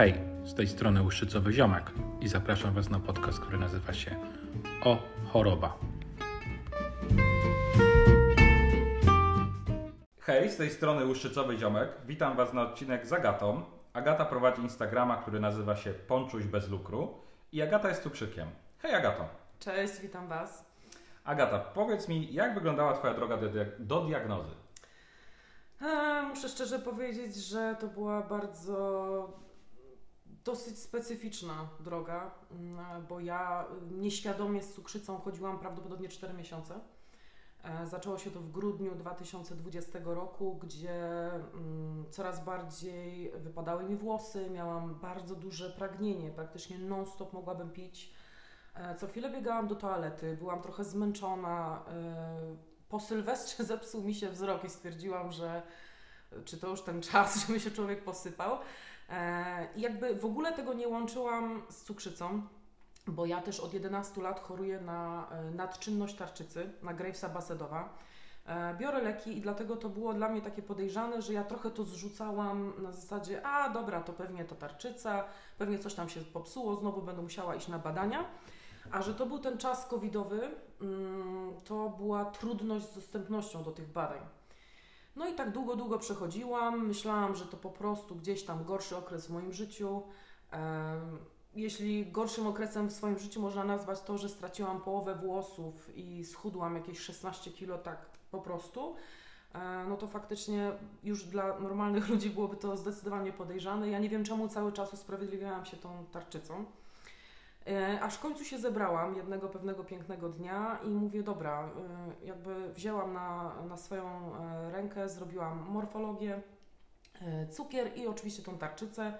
Hej, z tej strony Łuszczycowy Ziomek i zapraszam Was na podcast, który nazywa się O Choroba. Hej, z tej strony Łuszczycowy Ziomek. Witam Was na odcinek z Agatą. Agata prowadzi Instagrama, który nazywa się Ponczuś bez lukru i Agata jest cukrzykiem. Hej Agato. Cześć, witam Was. Agata, powiedz mi, jak wyglądała Twoja droga do, diag- do diagnozy? E, muszę szczerze powiedzieć, że to była bardzo dosyć specyficzna droga, mm, bo ja nieświadomie z cukrzycą chodziłam prawdopodobnie 4 miesiące. E, Zaczęło się to w grudniu 2020 roku, gdzie mm, coraz bardziej wypadały mi włosy, miałam bardzo duże pragnienie, praktycznie non-stop mogłabym pić. E, Co chwilę biegałam do toalety, byłam trochę zmęczona. e, Po Sylwestrze zepsuł mi się wzrok i stwierdziłam, że czy to już ten czas, żeby się człowiek posypał. E, I jakby w ogóle tego nie łączyłam z cukrzycą, bo ja też od 11 lat choruję na e, nadczynność tarczycy, na Gravesa Basedowa. E, Biorę leki i dlatego to było dla mnie takie podejrzane, że ja trochę to zrzucałam na zasadzie, a dobra, to pewnie to tarczyca, pewnie coś tam się popsuło, znowu będę musiała iść na badania. A że to był ten czas covidowy, mm, to była trudność z dostępnością do tych badań. No i tak długo, długo przechodziłam. Myślałam, że to po prostu gdzieś tam gorszy okres w moim życiu. Jeśli gorszym okresem w swoim życiu można nazwać to, że straciłam połowę włosów i schudłam jakieś 16 kilo tak po prostu, e, no to faktycznie już dla normalnych ludzi byłoby to zdecydowanie podejrzane. Ja nie wiem czemu cały czas usprawiedliwiałam się tą tarczycą. E, Aż w końcu się zebrałam jednego pewnego pięknego dnia i mówię, dobra, e, jakby wzięłam na, na swoją e, rękę, zrobiłam morfologię, cukier i oczywiście tą tarczycę.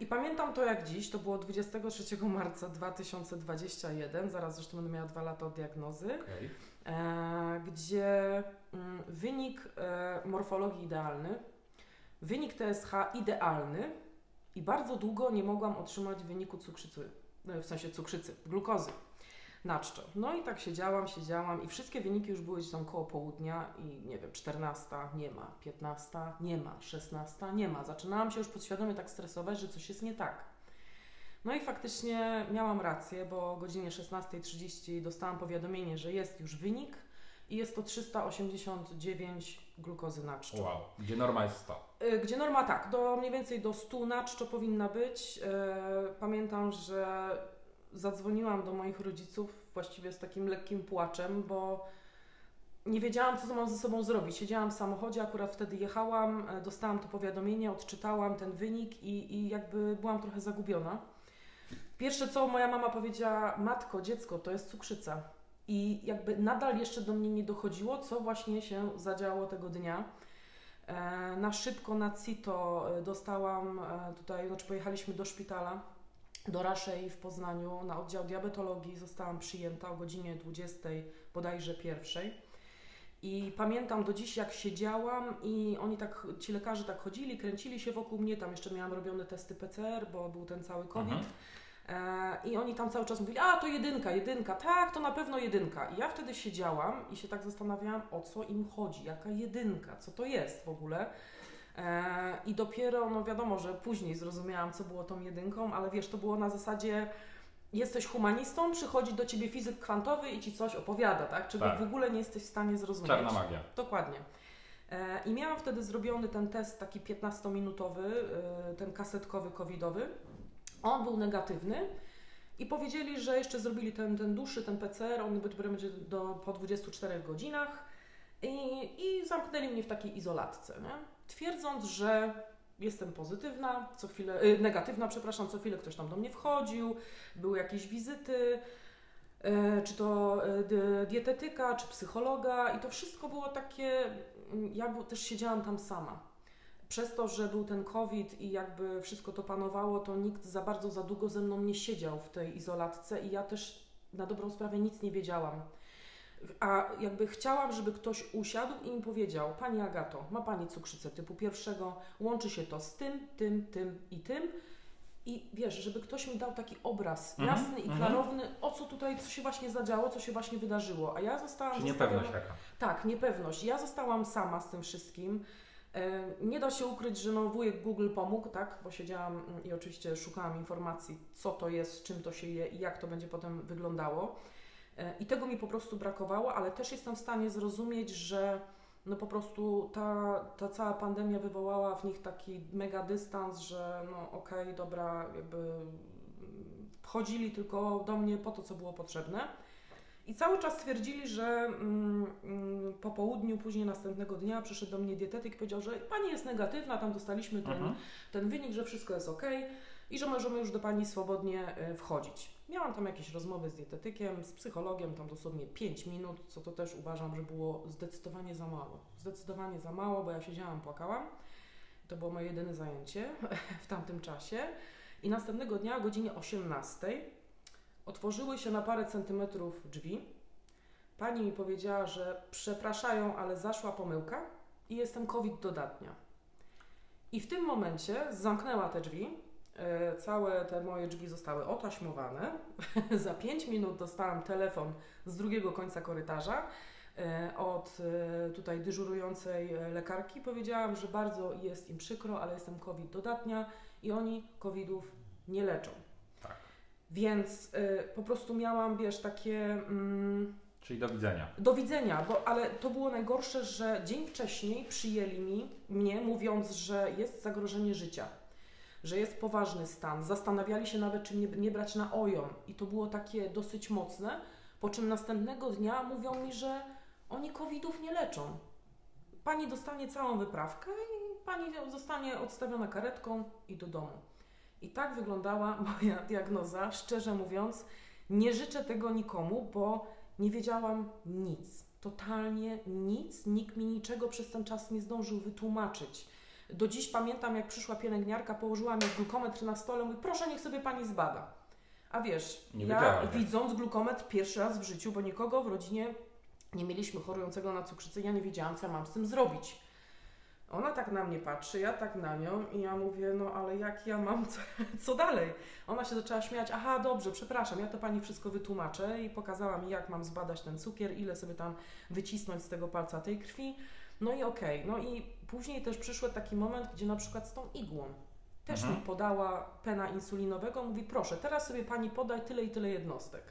I pamiętam to jak dziś, to było 23 marca 2021, zaraz zresztą będę miała dwa lata od diagnozy, Okay. gdzie mm, wynik morfologii idealny, wynik TSH idealny i bardzo długo nie mogłam otrzymać wyniku cukrzycy, e, w sensie cukrzycy, glukozy na czczo. No i tak siedziałam, siedziałam i wszystkie wyniki już były gdzieś tam koło południa i nie wiem, 14 nie ma, 15 nie ma, 16 nie ma. Zaczynałam się już podświadomie tak stresować, że coś jest nie tak. No i faktycznie miałam rację, bo o godzinie 16.30 dostałam powiadomienie, że jest już wynik i jest to 389 glukozy na czczo. Wow, gdzie norma jest 100. Y, Gdzie norma tak, do mniej więcej do 100 na czczo powinna być. E, Pamiętam, że zadzwoniłam do moich rodziców właściwie z takim lekkim płaczem, bo nie wiedziałam, co mam ze sobą zrobić. Siedziałam w samochodzie, akurat wtedy jechałam, e, dostałam to powiadomienie, odczytałam ten wynik i, i jakby byłam trochę zagubiona. Pierwsze co moja mama powiedziała, matko, dziecko, to jest cukrzyca. I jakby nadal jeszcze do mnie nie dochodziło, co właśnie się zadziało tego dnia. E, Na szybko na CITO e, dostałam e, tutaj, znaczy pojechaliśmy do szpitala, do Raszej w Poznaniu na oddział diabetologii. Zostałam przyjęta o godzinie 20, bodajże pierwszej. I pamiętam do dziś, jak siedziałam i oni tak, ci lekarze tak chodzili, kręcili się wokół mnie, tam jeszcze miałam robione testy PCR, bo był ten cały COVID. Mhm. E, I oni tam cały czas mówili, a to jedynka, jedynka, tak, to na pewno jedynka. I ja wtedy siedziałam i się tak zastanawiałam, o co im chodzi, jaka jedynka, co to jest w ogóle. E, I dopiero, no wiadomo, że później zrozumiałam, co było tą jedynką, ale wiesz, to było na zasadzie, jesteś humanistą, przychodzi do ciebie fizyk kwantowy i ci coś opowiada, tak? Czego Tak. w ogóle nie jesteś w stanie zrozumieć. Czarna magia. Dokładnie. E, I miałam wtedy zrobiony ten test taki 15-minutowy, e, ten kasetkowy covidowy. On był negatywny i powiedzieli, że jeszcze zrobili ten, ten dłuższy, ten PCR, on będzie do, po 24 godzinach i, i zamknęli mnie w takiej izolatce, nie? twierdząc, że jestem pozytywna, co chwilę, y, negatywna, przepraszam, co chwilę ktoś tam do mnie wchodził, były jakieś wizyty, e, czy to di- dietetyka, czy psychologa i to wszystko było takie, mm, ja też siedziałam tam sama. Przez to, że był ten COVID i jakby wszystko to panowało, to nikt za bardzo, za długo ze mną nie siedział w tej izolatce i ja też na dobrą sprawę nic nie wiedziałam. A jakby chciałam, żeby ktoś usiadł i mi powiedział, Pani Agato, ma Pani cukrzycę typu pierwszego, łączy się to z tym, tym, tym i tym. I wiesz, żeby ktoś mi dał taki obraz Mhm, jasny i mhm. klarowny, o co tutaj, co się właśnie zadziało, co się właśnie wydarzyło. A ja zostałam Czy zostawiona- niepewność taka. tak, niepewność. Ja zostałam sama z tym wszystkim. Nie da się ukryć, że no wujek Google pomógł, tak? Bo siedziałam i oczywiście szukałam informacji, co to jest, czym to się je i jak to będzie potem wyglądało. E, I tego mi po prostu brakowało, ale też jestem w stanie zrozumieć, że no po prostu ta, ta cała pandemia wywołała w nich taki mega dystans, że no okej, okay, dobra, jakby wchodzili tylko do mnie po to, co było potrzebne. I cały czas twierdzili, że mm, mm, po południu, później następnego dnia przyszedł do mnie dietetyk i powiedział, że pani jest negatywna, tam dostaliśmy ten, mhm. ten wynik, że wszystko jest ok i że możemy już do pani swobodnie e, wchodzić. Miałam tam jakieś rozmowy z dietetykiem, z psychologiem, tam dosłownie 5 minut, co to też uważam, że było zdecydowanie za mało. Zdecydowanie za mało, bo ja siedziałam, płakałam. To było moje jedyne zajęcie w tamtym czasie. I następnego dnia o godzinie 18 otworzyły się na parę centymetrów drzwi. Pani mi powiedziała, że przepraszają, ale zaszła pomyłka i jestem COVID dodatnia. I w tym momencie zamknęła te drzwi. E, całe te moje drzwi zostały otaśmowane. Za 5 minut dostałam telefon z drugiego końca korytarza e, od e, tutaj dyżurującej lekarki. Powiedziałam, że bardzo jest im przykro, ale jestem COVID dodatnia i oni COVIDów nie leczą. Więc y, po prostu miałam, wiesz, takie. Mm, Czyli do widzenia. Do widzenia, bo, ale to było najgorsze, że dzień wcześniej przyjęli mi, mnie, mówiąc, że jest zagrożenie życia, że jest poważny stan. Zastanawiali się nawet, czy nie, nie brać na ojon. I to było takie dosyć mocne. Po czym następnego dnia mówią mi, że oni covidów nie leczą. Pani dostanie całą wyprawkę i pani zostanie odstawiona karetką i do domu. I tak wyglądała moja diagnoza. Szczerze mówiąc, nie życzę tego nikomu, bo nie wiedziałam nic. Totalnie nic. Nikt mi niczego przez ten czas nie zdążył wytłumaczyć. Do dziś pamiętam, jak przyszła pielęgniarka, położyła mi glukometr na stole, mówi, proszę, niech sobie pani zbada. A wiesz, nie ja widząc glukometr pierwszy raz w życiu, bo nikogo w rodzinie nie mieliśmy chorującego na cukrzycę, ja nie wiedziałam, co mam z tym zrobić. Ona tak na mnie patrzy, ja tak na nią i ja mówię, no ale jak ja mam, co, co, dalej? Ona się zaczęła śmiać, aha, dobrze, przepraszam, ja to Pani wszystko wytłumaczę i pokazała mi, jak mam zbadać ten cukier, ile sobie tam wycisnąć z tego palca tej krwi. No i okej, okay. no i później też przyszły taki moment, gdzie na przykład z tą igłą też mhm. mi podała pena insulinowego, mówi, proszę, teraz sobie Pani podaj tyle i tyle jednostek.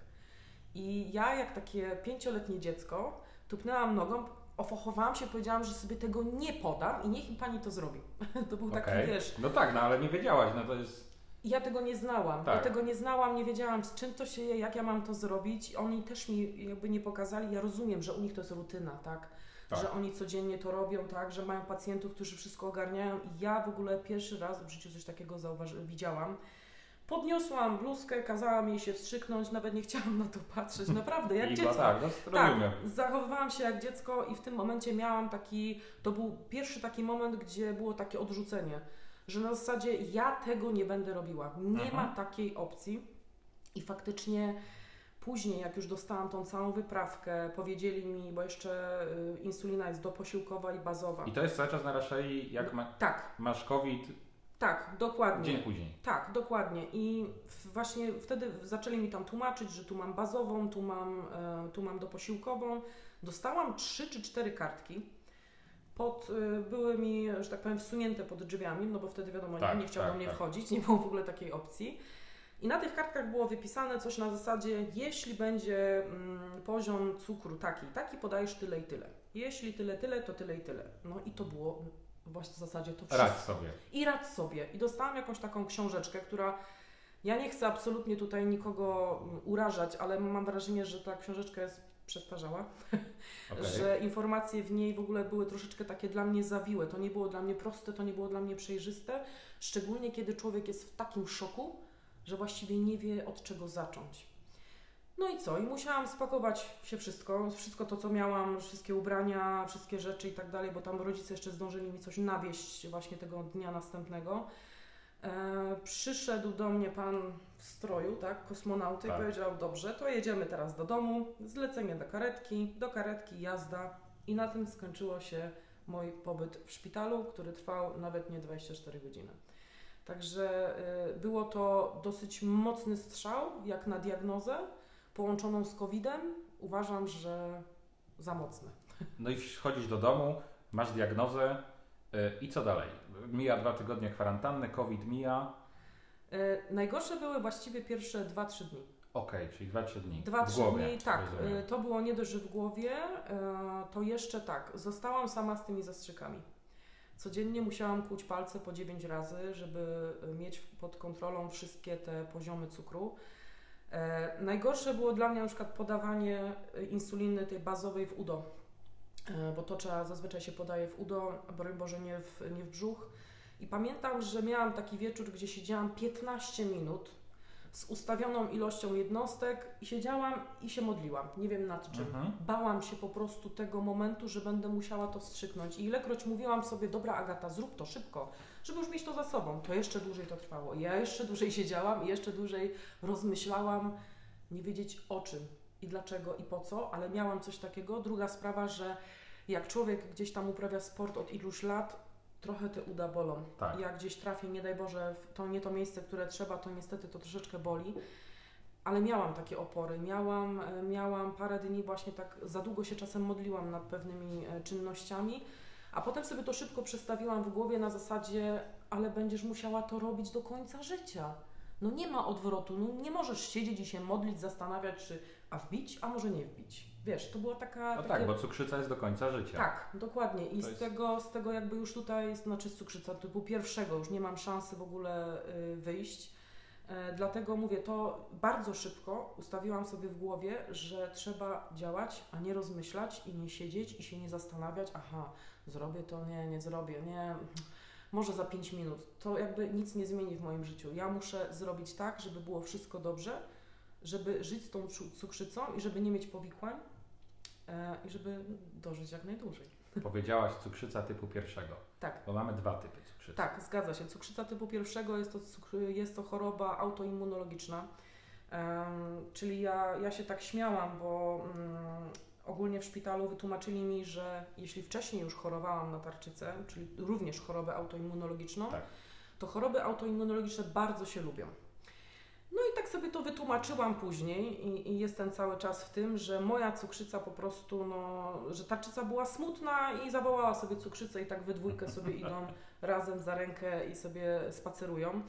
I ja, jak takie pięcioletnie dziecko, tupnęłam nogą, ofochowałam się, powiedziałam, że sobie tego nie podam i niech mi pani to zrobi. to był okay. taki, wiesz... No tak, no ale nie wiedziałaś, no to jest... Ja tego nie znałam. Tak. Ja tego nie znałam, nie wiedziałam z czym to się je, jak ja mam to zrobić. Oni też mi jakby nie pokazali. Ja rozumiem, że u nich to jest rutyna, tak? tak? Że oni codziennie to robią, tak? Że mają pacjentów, którzy wszystko ogarniają. I ja w ogóle pierwszy raz w życiu coś takiego zauważy- widziałam. Podniosłam bluzkę, kazałam jej się wstrzyknąć, nawet nie chciałam na to patrzeć, naprawdę, jak dziecko. Tak, no, tak, zachowywałam się jak dziecko i w tym momencie miałam taki, to był pierwszy taki moment, gdzie było takie odrzucenie, że na zasadzie ja tego nie będę robiła, nie mhm. ma takiej opcji i faktycznie później, jak już dostałam tą całą wyprawkę, powiedzieli mi, bo jeszcze y, insulina jest doposiłkowa i bazowa. I to jest cały czas na raszei, jak ma, tak. masz COVID, tak, dokładnie. Dzień później. Tak, dokładnie. I właśnie wtedy zaczęli mi tam tłumaczyć, że tu mam bazową, tu mam, e, tu mam doposiłkową. Dostałam trzy czy cztery kartki. Pod, e, były mi, że tak powiem, wsunięte pod drzwiami, no bo wtedy wiadomo, tak, nie, nie chciał tak, do mnie tak. wchodzić, nie było w ogóle takiej opcji. I na tych kartkach było wypisane coś na zasadzie, jeśli będzie mm, poziom cukru taki, taki podajesz tyle i tyle. Jeśli tyle, tyle, to tyle i tyle. No i to było właśnie w zasadzie to wszystko. Radź sobie. I radź sobie. I dostałam jakąś taką książeczkę, która ja nie chcę absolutnie tutaj nikogo urażać, ale mam wrażenie, że ta książeczka jest przestarzała, okay. że informacje w niej w ogóle były troszeczkę takie dla mnie zawiłe. To nie było dla mnie proste, to nie było dla mnie przejrzyste, szczególnie kiedy człowiek jest w takim szoku, że właściwie nie wie od czego zacząć. No i co? I musiałam spakować się wszystko, wszystko to, co miałam, wszystkie ubrania, wszystkie rzeczy i tak dalej, bo tam rodzice jeszcze zdążyli mi coś nawieść właśnie tego dnia następnego. E, przyszedł do mnie pan w stroju, tak, kosmonauty tak. i powiedział, dobrze, to jedziemy teraz do domu, zlecenie do karetki, do karetki jazda i na tym skończyło się mój pobyt w szpitalu, który trwał nawet nie 24 godziny. Także y, było to dosyć mocny strzał, jak na diagnozę połączoną z COVID-em, uważam, że za mocne. No i wchodzisz do domu, masz diagnozę E, I co dalej? Mija dwa tygodnie kwarantanny, COVID mija. E, najgorsze były właściwie pierwsze 2-3 dni. Okej, czyli 2-3 dni. W 2-3 głowie, dni, tak. rozumiem. e, To było nie dość, w głowie, to jeszcze tak. Zostałam sama z tymi zastrzykami. Codziennie musiałam kłuć palce po 9 razy, żeby mieć pod kontrolą wszystkie te poziomy cukru. E, najgorsze było dla mnie na przykład podawanie e, insuliny tej bazowej w udo, e, bo to trzeba zazwyczaj się podaje w udo, broń Boże nie w, nie w brzuch. I pamiętam, że miałam taki wieczór, gdzie siedziałam 15 minut z ustawioną ilością jednostek i siedziałam i się modliłam. Nie wiem nad czym. Mhm. Bałam się po prostu tego momentu, że będę musiała to wstrzyknąć. I ilekroć mówiłam sobie, dobra Agata, zrób to szybko, żeby już mieć to za sobą, to jeszcze dłużej to trwało. I ja jeszcze dłużej siedziałam i jeszcze dłużej rozmyślałam, nie wiedzieć o czym i dlaczego i po co, ale miałam coś takiego. Druga sprawa, że jak człowiek gdzieś tam uprawia sport od iluś lat, trochę te uda bolą. Tak. Jak gdzieś trafię, nie daj Boże, w to nie to miejsce, które trzeba, to niestety to troszeczkę boli. Ale miałam takie opory, miałam, e, miałam parę dni właśnie tak, za długo się czasem modliłam nad pewnymi e, czynnościami, a potem sobie to szybko przestawiłam w głowie na zasadzie, ale będziesz musiała to robić do końca życia. No nie ma odwrotu, no nie możesz siedzieć i się modlić, zastanawiać, czy a wbić, a może nie wbić. Wiesz, to była taka... No takie- tak, bo cukrzyca jest do końca życia. tak, dokładnie. I To z, jest- tego, z tego jakby już tutaj, znaczy z cukrzyca typu pierwszego, już nie mam szansy w ogóle y, wyjść. E, dlatego mówię, to bardzo szybko ustawiłam sobie w głowie, że trzeba działać, a nie rozmyślać i nie siedzieć i się nie zastanawiać, aha, zrobię to, nie, nie zrobię, nie, może za 5 minut. To jakby nic nie zmieni w moim życiu. Ja muszę zrobić tak, żeby było wszystko dobrze, żeby żyć z tą cu- cukrzycą i żeby nie mieć powikłań e, i żeby dożyć jak najdłużej. Powiedziałaś cukrzyca typu pierwszego, Tak. bo mamy dwa typy cukrzycy. Tak, zgadza się. Cukrzyca typu pierwszego jest to, jest to choroba autoimmunologiczna. Em, czyli ja, ja się tak śmiałam, bo mm, ogólnie w szpitalu wytłumaczyli mi, że jeśli wcześniej już chorowałam na tarczycę, czyli również chorobę autoimmunologiczną, Tak. to choroby autoimmunologiczne bardzo się lubią. No i tak sobie to wytłumaczyłam później i, i jestem cały czas w tym, że moja cukrzyca po prostu, no, że tarczyca była smutna i zawołała sobie cukrzycę i tak we dwójkę sobie idą razem za rękę i sobie spacerują.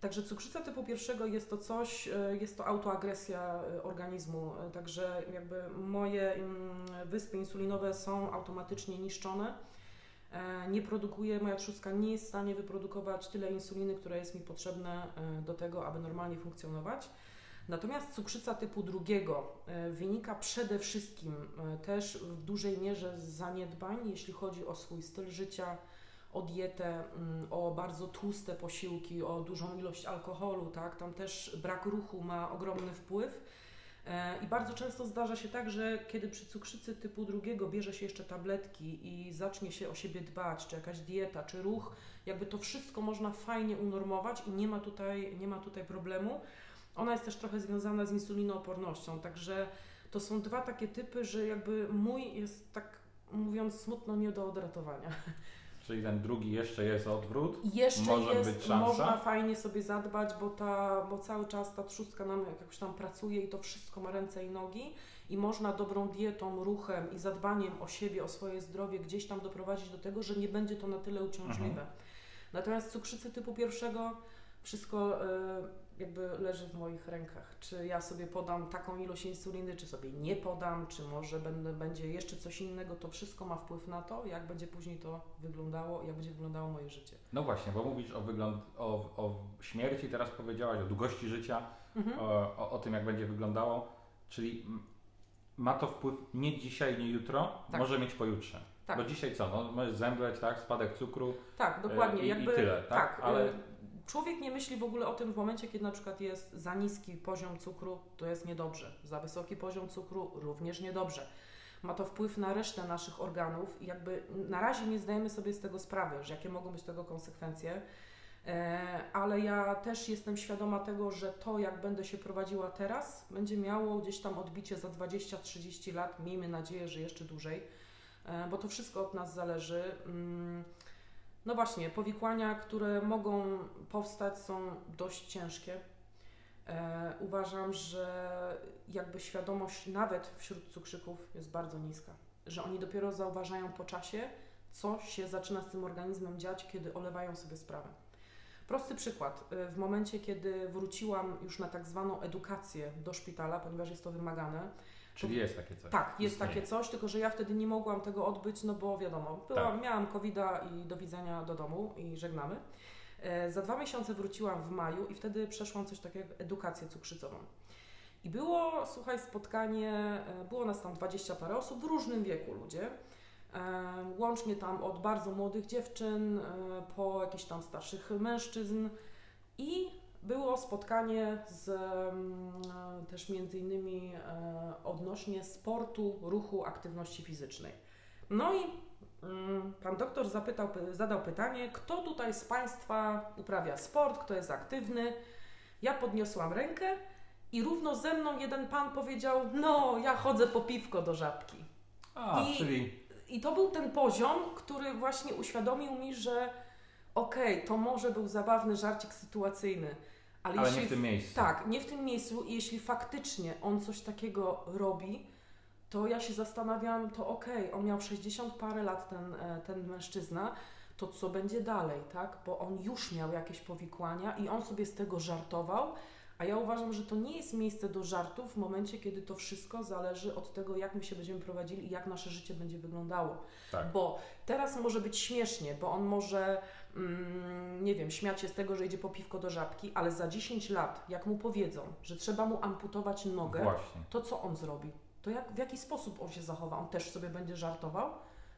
Także cukrzyca typu pierwszego jest to coś, e, jest to autoagresja e, organizmu, e, także jakby moje mm, wyspy insulinowe są automatycznie niszczone. E, Nie produkuje, moja trzustka nie jest w stanie wyprodukować tyle insuliny, które jest mi potrzebne do tego, aby normalnie funkcjonować. Natomiast cukrzyca typu drugiego e, wynika przede wszystkim e, też w dużej mierze z zaniedbań, jeśli chodzi o swój styl życia, o dietę, mm, o bardzo tłuste posiłki, o dużą ilość alkoholu, tak? Tam też brak ruchu ma ogromny wpływ. E, I bardzo często zdarza się tak, że kiedy przy cukrzycy typu drugiego bierze się jeszcze tabletki i zacznie się o siebie dbać, czy jakaś dieta, czy ruch, jakby to wszystko można fajnie unormować i nie ma tutaj, nie ma tutaj problemu. Ona jest też trochę związana z insulinoopornością, także to są dwa takie typy, że jakby mój jest tak mówiąc smutno nie do odratowania. Czyli ten drugi jeszcze jest odwrót. Jeszcze Może jest, być szansa? można fajnie sobie zadbać, bo, ta, bo cały czas ta trzustka nam jakoś tam pracuje i to wszystko ma ręce i nogi i można dobrą dietą, ruchem i zadbaniem o siebie, o swoje zdrowie gdzieś tam doprowadzić do tego, że nie będzie to na tyle uciążliwe. Mhm. Natomiast cukrzycy typu pierwszego wszystko y, jakby leży w moich rękach. Czy ja sobie podam taką ilość insuliny, czy sobie nie podam, czy może będę, będzie jeszcze coś innego, to wszystko ma wpływ na to, jak będzie później to wyglądało, jak będzie wyglądało moje życie. No właśnie, bo mówisz o, wygląd, o, o śmierci, teraz powiedziałaś, o długości życia, Mhm. o, o, o tym, jak będzie wyglądało. Czyli ma to wpływ nie dzisiaj, nie jutro, Tak. może mieć pojutrze. Tak. Bo dzisiaj co? No, możesz zemdleć, tak? Spadek cukru. Tak, dokładnie. E, i- i jakby, tyle, tak? Ale... Ale- Człowiek nie myśli w ogóle o tym w momencie, kiedy na przykład jest za niski poziom cukru, to jest niedobrze. Za wysoki poziom cukru również niedobrze. Ma to wpływ na resztę naszych organów i jakby na razie nie zdajemy sobie z tego sprawy, że jakie mogą być tego konsekwencje. E, ale ja też jestem świadoma tego, że to, jak będę się prowadziła teraz, będzie miało gdzieś tam odbicie za 20-30 lat. Miejmy nadzieję, że jeszcze dłużej, e, bo to wszystko od nas zależy. No właśnie, powikłania, które mogą powstać, są dość ciężkie. E, uważam, że jakby świadomość nawet wśród cukrzyków jest bardzo niska, że oni dopiero zauważają po czasie, co się zaczyna z tym organizmem dziać, kiedy olewają sobie sprawę. Prosty przykład. Y, w momencie, kiedy wróciłam już na tak zwaną edukację do szpitala, ponieważ jest to wymagane, Czyli jest takie coś. tak, jest Istnieje. takie coś, tylko że ja wtedy nie mogłam tego odbyć, no bo wiadomo, byłam, Tak. miałam covid i do widzenia do domu i żegnamy. E, za dwa miesiące wróciłam w maju i wtedy przeszłam coś takiego jak edukację cukrzycową. I było, słuchaj, spotkanie, e, było nas tam 20 parę osób w różnym wieku ludzie. E, Łącznie tam od bardzo młodych dziewczyn e, po jakichś tam starszych mężczyzn i było spotkanie z mm, e, też między innymi e, odnośnie sportu, ruchu, aktywności fizycznej. No i mm, pan doktor zapytał, zadał pytanie, kto tutaj z Państwa uprawia sport, kto jest aktywny. Ja podniosłam rękę i równo ze mną jeden pan powiedział, no ja chodzę po piwko do żabki. A, I- czyli I to był ten poziom, który właśnie uświadomił mi, że okej, to może był zabawny żarcik sytuacyjny, ale, ale jeśli nie w tym miejscu. tak, nie w tym miejscu i jeśli faktycznie on coś takiego robi, to ja się zastanawiam, to okej, on miał 60 parę lat, ten, e, ten mężczyzna, to co będzie dalej, tak? Bo on już miał jakieś powikłania i on sobie z tego żartował, a ja uważam, że to nie jest miejsce do żartów w momencie, kiedy to wszystko zależy od tego, jak my się będziemy prowadzili i jak nasze życie będzie wyglądało. Tak. Bo teraz może być śmiesznie, bo on może, nie wiem, śmiać się z tego, że idzie po piwko do żabki, ale za 10 lat, jak mu powiedzą, że trzeba mu amputować nogę, Właśnie. to co on zrobi? To jak, w jaki sposób on się zachowa? On też sobie będzie żartował?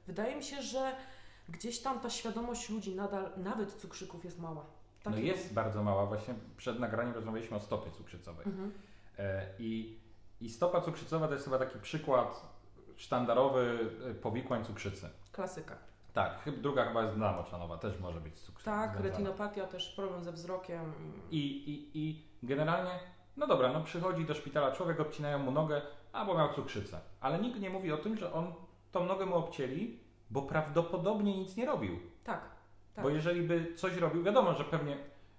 Wydaje mi się, że gdzieś tam ta świadomość ludzi nadal, nawet cukrzyków jest mała. No Takie- jest bardzo mała. Właśnie przed nagraniem rozmawialiśmy o stopie cukrzycowej. Mhm. E, I, I stopa cukrzycowa to jest chyba taki przykład sztandarowy e, powikłań cukrzycy. Klasyka. Tak, druga chyba jest dna moczanowa, też może być z cukrzycą Tak, związana. retinopatia, też problem ze wzrokiem. I, i, I generalnie, no dobra, no przychodzi do szpitala człowiek, obcinają mu nogę, albo miał cukrzycę. Ale nikt nie mówi o tym, że on tą nogę mu obcięli, bo prawdopodobnie nic nie robił. Tak, tak. Bo jeżeli by coś robił, wiadomo, że pewnie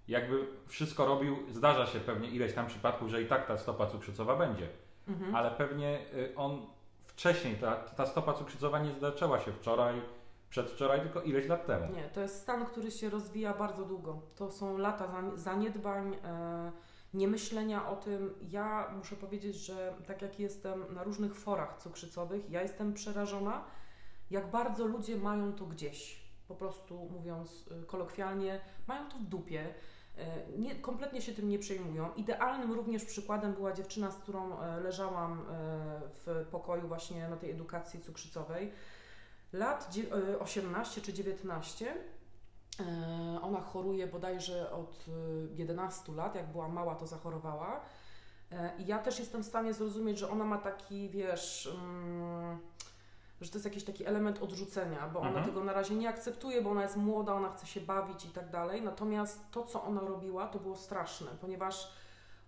jakby wszystko robił, zdarza się pewnie ileś tam przypadków, że i tak ta stopa cukrzycowa będzie. Mhm. Ale pewnie y, on wcześniej, ta, ta stopa cukrzycowa nie zaczęła się wczoraj, przedwczoraj, tylko ileś lat temu. Nie, to jest stan, który się rozwija bardzo długo. To są lata zani- zaniedbań, e, niemyślenia o tym. Ja muszę powiedzieć, że tak jak jestem na różnych forach cukrzycowych, ja jestem przerażona, jak bardzo ludzie mają to gdzieś. Po prostu mówiąc e, kolokwialnie, mają to w dupie. E, Nie, kompletnie się tym nie przejmują. Idealnym również przykładem była dziewczyna, z którą leżałam w pokoju właśnie na tej edukacji cukrzycowej lat dzie- e, 18 czy 19. E, Ona choruje bodajże od e, 11 lat, jak była mała, to zachorowała. E, I ja też jestem w stanie zrozumieć, że ona ma taki, wiesz, mm, że to jest jakiś taki element odrzucenia, bo ona Mhm. tego na razie nie akceptuje, bo ona jest młoda, ona chce się bawić i tak dalej. Natomiast to, co ona robiła, to było straszne, ponieważ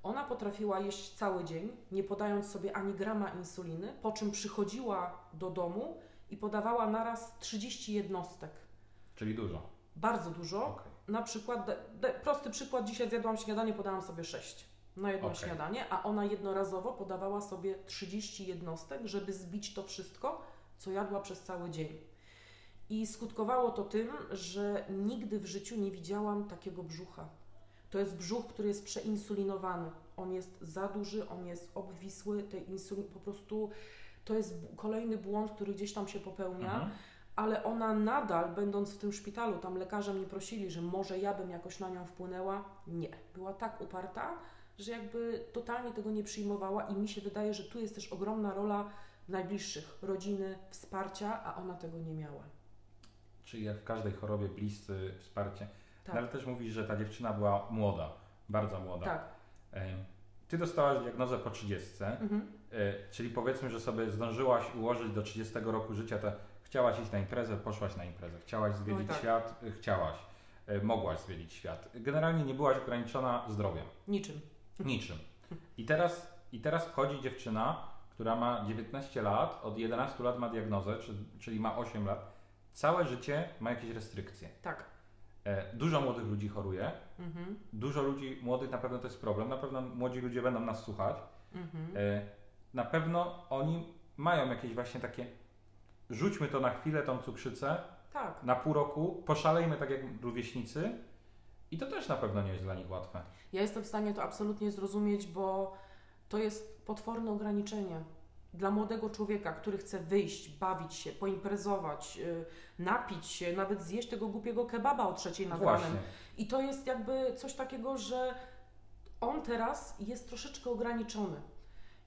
ona potrafiła jeść cały dzień, nie podając sobie ani grama insuliny, po czym przychodziła do domu i podawała naraz 30 jednostek. Czyli dużo. Bardzo dużo. Okej. Na przykład, de, de, prosty przykład, dzisiaj zjadłam śniadanie, podałam sobie 6 na jedno Okej. śniadanie, a ona jednorazowo podawała sobie 30 jednostek, żeby zbić to wszystko, co jadła przez cały dzień. I skutkowało to tym, że nigdy w życiu nie widziałam takiego brzucha. To jest brzuch, który jest przeinsulinowany. On jest za duży, on jest obwisły, tej insulin po prostu to jest kolejny błąd, który gdzieś tam się popełnia Mhm. ale ona nadal, będąc w tym szpitalu, tam lekarze mnie prosili, że może ja bym jakoś na nią wpłynęła. Nie. Była tak uparta, że jakby totalnie tego nie przyjmowała i mi się wydaje, że tu jest też ogromna rola najbliższych, rodziny, wsparcia, a ona tego nie miała. Czyli jak w każdej chorobie bliscy, wsparcie. Tak, No, ale też mówisz, że ta dziewczyna była młoda, bardzo młoda. tak. Ty dostałaś diagnozę po 30, Mhm. E, czyli powiedzmy, że sobie zdążyłaś ułożyć do 30 roku życia, to chciałaś iść na imprezę, poszłaś na imprezę, chciałaś zwiedzić Oj, tak. świat, e, chciałaś, e, mogłaś zwiedzić świat. Generalnie nie byłaś ograniczona zdrowiem, Niczym. niczym. I teraz, I teraz wchodzi dziewczyna, która ma 19 lat, od 11 lat ma diagnozę, czy, czyli ma 8 lat, całe życie ma jakieś restrykcje. Tak. Dużo młodych ludzi choruje, Mhm. dużo ludzi młodych na pewno to jest problem, na pewno młodzi ludzie będą nas słuchać. Mhm. Na pewno oni mają jakieś właśnie takie, rzućmy to na chwilę, tą cukrzycę, Tak. na pół roku, poszalejmy tak jak rówieśnicy i to też na pewno nie jest dla nich łatwe. Ja jestem w stanie to absolutnie zrozumieć, bo to jest potworne ograniczenie. Dla młodego człowieka, który chce wyjść, bawić się, poimprezować, yy, napić się, nawet zjeść tego głupiego kebaba o trzeciej nad ranem. I to jest jakby coś takiego, że on teraz jest troszeczkę ograniczony.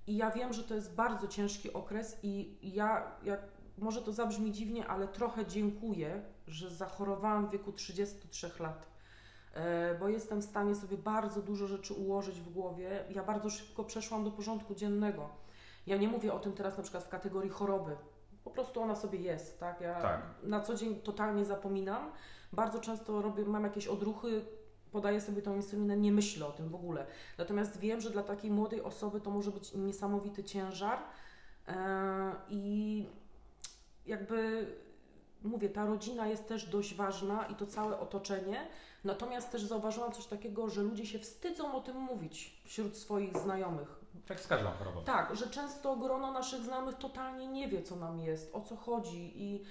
I ja wiem, że to jest bardzo ciężki okres i ja, jak, może to zabrzmi dziwnie, ale trochę dziękuję, że zachorowałam w wieku 33 lat. E, Bo jestem w stanie sobie bardzo dużo rzeczy ułożyć w głowie. Ja bardzo szybko przeszłam do porządku dziennego. Ja nie mówię o tym teraz na przykład w kategorii choroby. Po prostu ona sobie jest, tak? Ja Tak. na co dzień totalnie zapominam. Bardzo często robię, mam jakieś odruchy, podaję sobie tą insulinę, nie myślę o tym w ogóle. Natomiast wiem, że dla takiej młodej osoby to może być niesamowity ciężar e, i jakby mówię, ta rodzina jest też dość ważna i to całe otoczenie. Natomiast też zauważyłam coś takiego, że ludzie się wstydzą o tym mówić wśród swoich znajomych. Tak z każdą chorobą. Tak, że często grono naszych znajomych totalnie nie wie, co nam jest, o co chodzi i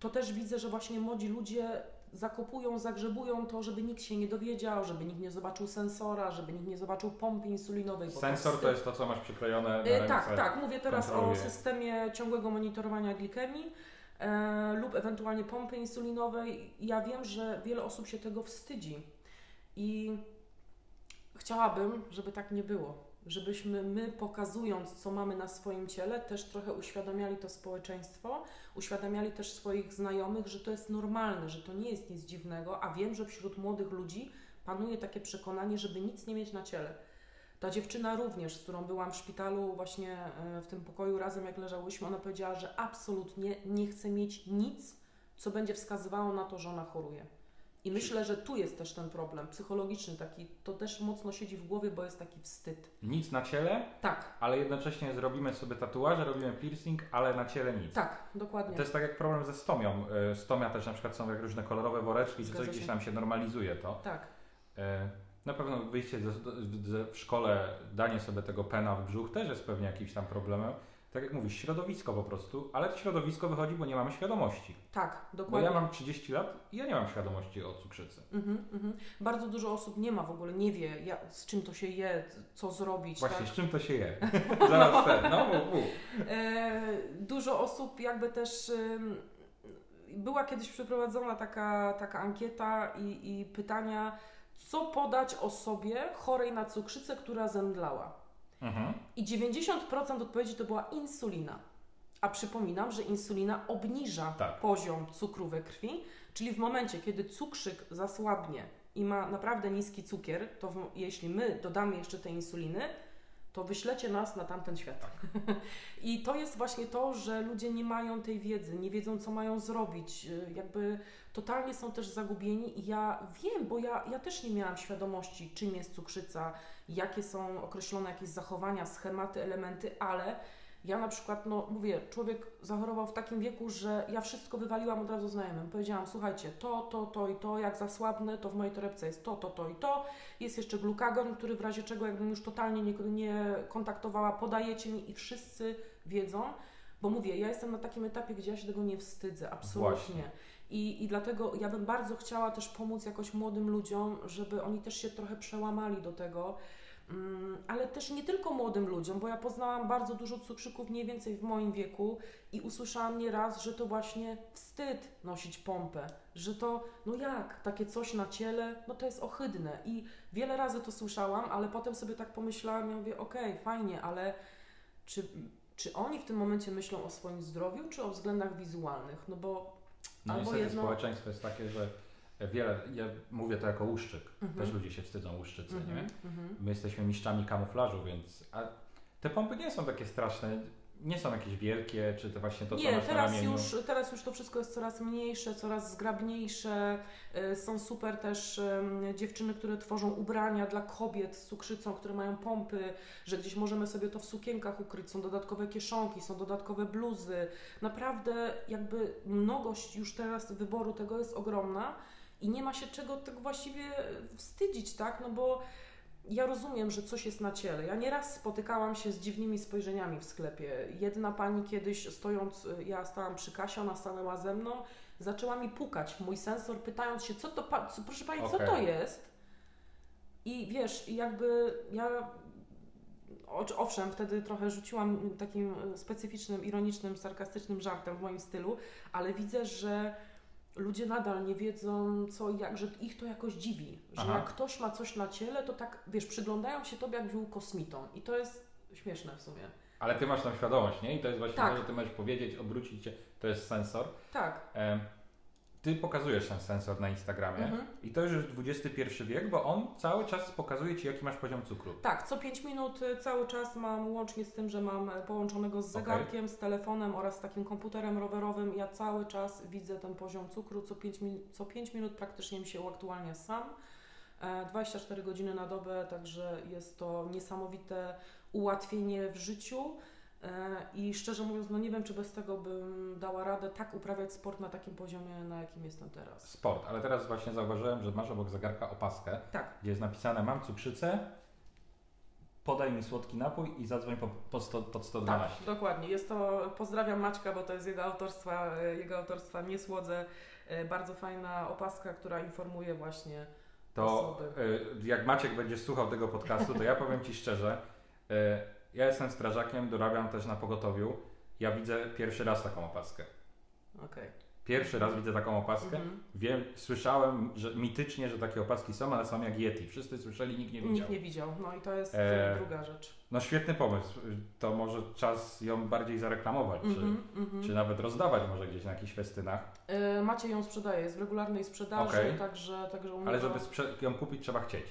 to też widzę, że właśnie młodzi ludzie zakopują, zagrzebują to, żeby nikt się nie dowiedział, żeby nikt nie zobaczył sensora, żeby nikt nie zobaczył pompy insulinowej. Sensor to jest to, co masz przyklejone na E, ręce. Tak, tak. Mówię teraz kontroluje. o systemie ciągłego monitorowania glikemii e, lub ewentualnie pompy insulinowej. Ja wiem, że wiele osób się tego wstydzi i chciałabym, żeby tak nie było. Żebyśmy my, pokazując, co mamy na swoim ciele, też trochę uświadamiali to społeczeństwo, uświadamiali też swoich znajomych, że to jest normalne, że to nie jest nic dziwnego, a wiem, że wśród młodych ludzi panuje takie przekonanie, żeby nic nie mieć na ciele. Ta dziewczyna również, z którą byłam w szpitalu, właśnie e, w tym pokoju razem, jak leżałyśmy, ona powiedziała, że absolutnie nie chce mieć nic, co będzie wskazywało na to, że ona choruje. I myślę, że tu jest też ten problem psychologiczny, taki, to też mocno siedzi w głowie, bo jest taki wstyd. Nic na ciele, Tak, ale jednocześnie zrobimy sobie tatuaże, robimy piercing, ale na ciele nic. tak, dokładnie. To jest tak jak problem ze stomią. E, Stomia też na przykład są jak różne kolorowe woreczki, czy Zgadza coś gdzieś tam się normalizuje to. Tak, E, Na pewno wyjście ze, ze, w szkole, danie sobie tego pena w brzuch też jest pewnie jakimś tam problemem. Tak jak mówisz, środowisko po prostu, ale to środowisko wychodzi, bo nie mamy świadomości. tak, Bo dokładnie. ja mam 30 lat i ja nie mam świadomości o cukrzycy. Mhm, mhm. Bardzo dużo osób nie ma w ogóle, nie wie ja, z czym to się je, co zrobić. Właśnie, tak? z czym to się je? Zaraz ten, no mów, mów. E, dużo osób jakby też była kiedyś przeprowadzona taka, taka ankieta i, i pytania, co podać osobie chorej na cukrzycę, która zemdlała. Mhm. I 90% odpowiedzi to była insulina. A przypominam, że insulina obniża Tak. poziom cukru we krwi, czyli w momencie, kiedy cukrzyk zasłabnie i ma naprawdę niski cukier, to w, jeśli my dodamy jeszcze tej insuliny, to wyślecie nas na tamten świat. I to jest właśnie to, że ludzie nie mają tej wiedzy, nie wiedzą, co mają zrobić, y, jakby totalnie są też zagubieni i ja wiem, bo ja, ja też nie miałam świadomości, czym jest cukrzyca, jakie są określone jakieś zachowania, schematy, elementy, ale ja na przykład, no mówię, człowiek zachorował w takim wieku, że ja wszystko wywaliłam od razu znajomym. Powiedziałam, słuchajcie, to, to, to i to, jak zasłabnę, to w mojej torebce jest to, to, to i to. Jest jeszcze glukagon, który w razie czego, jakbym już totalnie nie, nie kontaktowała, podajecie mi i wszyscy wiedzą. Bo mówię, ja jestem na takim etapie, gdzie ja się tego nie wstydzę, absolutnie. Właśnie. I, I dlatego ja bym bardzo chciała też pomóc jakoś młodym ludziom, żeby oni też się trochę przełamali do tego. Mm, ale też nie tylko młodym ludziom, bo ja poznałam bardzo dużo cukrzyków mniej więcej w moim wieku i usłyszałam nieraz, że to właśnie wstyd nosić pompę, że to, no jak, takie coś na ciele, no to jest ohydne. I wiele razy to słyszałam, ale potem sobie tak pomyślałam, ja mówię, okej, fajnie, ale czy, czy oni w tym momencie myślą o swoim zdrowiu, czy o względach wizualnych, no bo No Albo niestety jedno- społeczeństwo jest takie, że wiele, ja mówię to jako łuszczyk, Mhm. też ludzie się wstydzą łuszczycy, nie? Mhm, mhm. My jesteśmy mistrzami kamuflażu, więc a te pompy nie są takie straszne, nie są jakieś wielkie, czy to właśnie to, co Nie, masz na teraz ramieniu. już, teraz już to wszystko jest coraz mniejsze, coraz zgrabniejsze. Y, Są super też dziewczyny, które tworzą ubrania dla kobiet z cukrzycą, które mają pompy, że gdzieś możemy sobie to w sukienkach ukryć. Są dodatkowe kieszonki, są dodatkowe bluzy. Naprawdę jakby mnogość już teraz wyboru tego jest ogromna i nie ma się czego tego właściwie wstydzić, tak? No bo ja rozumiem, że coś jest na ciele. Ja nieraz spotykałam się z dziwnymi spojrzeniami w sklepie. Jedna pani kiedyś stojąc, y, ja stałam przy kasie, ona stanęła ze mną zaczęła mi pukać w mój sensor, pytając się, co to, pa- co, proszę Pani, co Okej. to jest? I wiesz, jakby ja, owszem, wtedy trochę rzuciłam takim e, specyficznym, ironicznym, sarkastycznym żartem w moim stylu, ale widzę, że ludzie nadal nie wiedzą co i jak, że ich to jakoś dziwi, że Aha. jak ktoś ma coś na ciele, to tak, wiesz, przyglądają się Tobie, jakbyś był kosmitą i to jest śmieszne w sumie. Ale ty masz tą świadomość, nie? I to jest właśnie Tak. to, że ty możesz powiedzieć, obrócić się, to jest sensor. Tak. Ty pokazujesz ten sensor na Instagramie Mhm. i to już jest XXI wiek, bo on cały czas pokazuje Ci, jaki masz poziom cukru. Tak, co 5 minut y, cały czas mam, łącznie z tym, że mam e, połączonego z zegarkiem, z telefonem oraz z takim komputerem rowerowym, ja cały czas widzę ten poziom cukru. Co 5, min- co 5 minut praktycznie mi się uaktualnia sam. E, 24 godziny na dobę, także jest to niesamowite ułatwienie w życiu. E, I szczerze mówiąc, no nie wiem, czy bez tego bym dała radę tak uprawiać sport na takim poziomie, na jakim jestem teraz. Sport, ale teraz właśnie zauważyłem, że masz obok zegarka opaskę, Tak, gdzie jest napisane mam cukrzycę, podaj mi słodki napój i zadzwoń po, po sto, pod 112. Tak, dokładnie. Jest to, pozdrawiam Maćka, bo to jest jego autorstwa, e, jego autorstwa Nie Słodzę. E, Bardzo fajna opaska, która informuje właśnie To osoby. y, jak Maciek będzie słuchał tego podcastu, to ja powiem Ci szczerze, ja jestem strażakiem, dorabiam też na pogotowiu. Ja widzę pierwszy raz taką opaskę. Okej. Pierwszy raz widzę taką opaskę. Mhm. Wiem, słyszałem, że mitycznie, że takie opaski są, ale są jak Yeti. Wszyscy słyszeli, nikt nie widział. Nikt nie widział. No i to jest E, druga rzecz. No świetny pomysł. To może czas ją bardziej zareklamować, Mhm, mhm. czy, czy nawet rozdawać może gdzieś na jakichś festynach. E, Macie ją sprzedaje, jest w regularnej sprzedaży, Okej. także, także u Ale żeby ją kupić trzeba chcieć.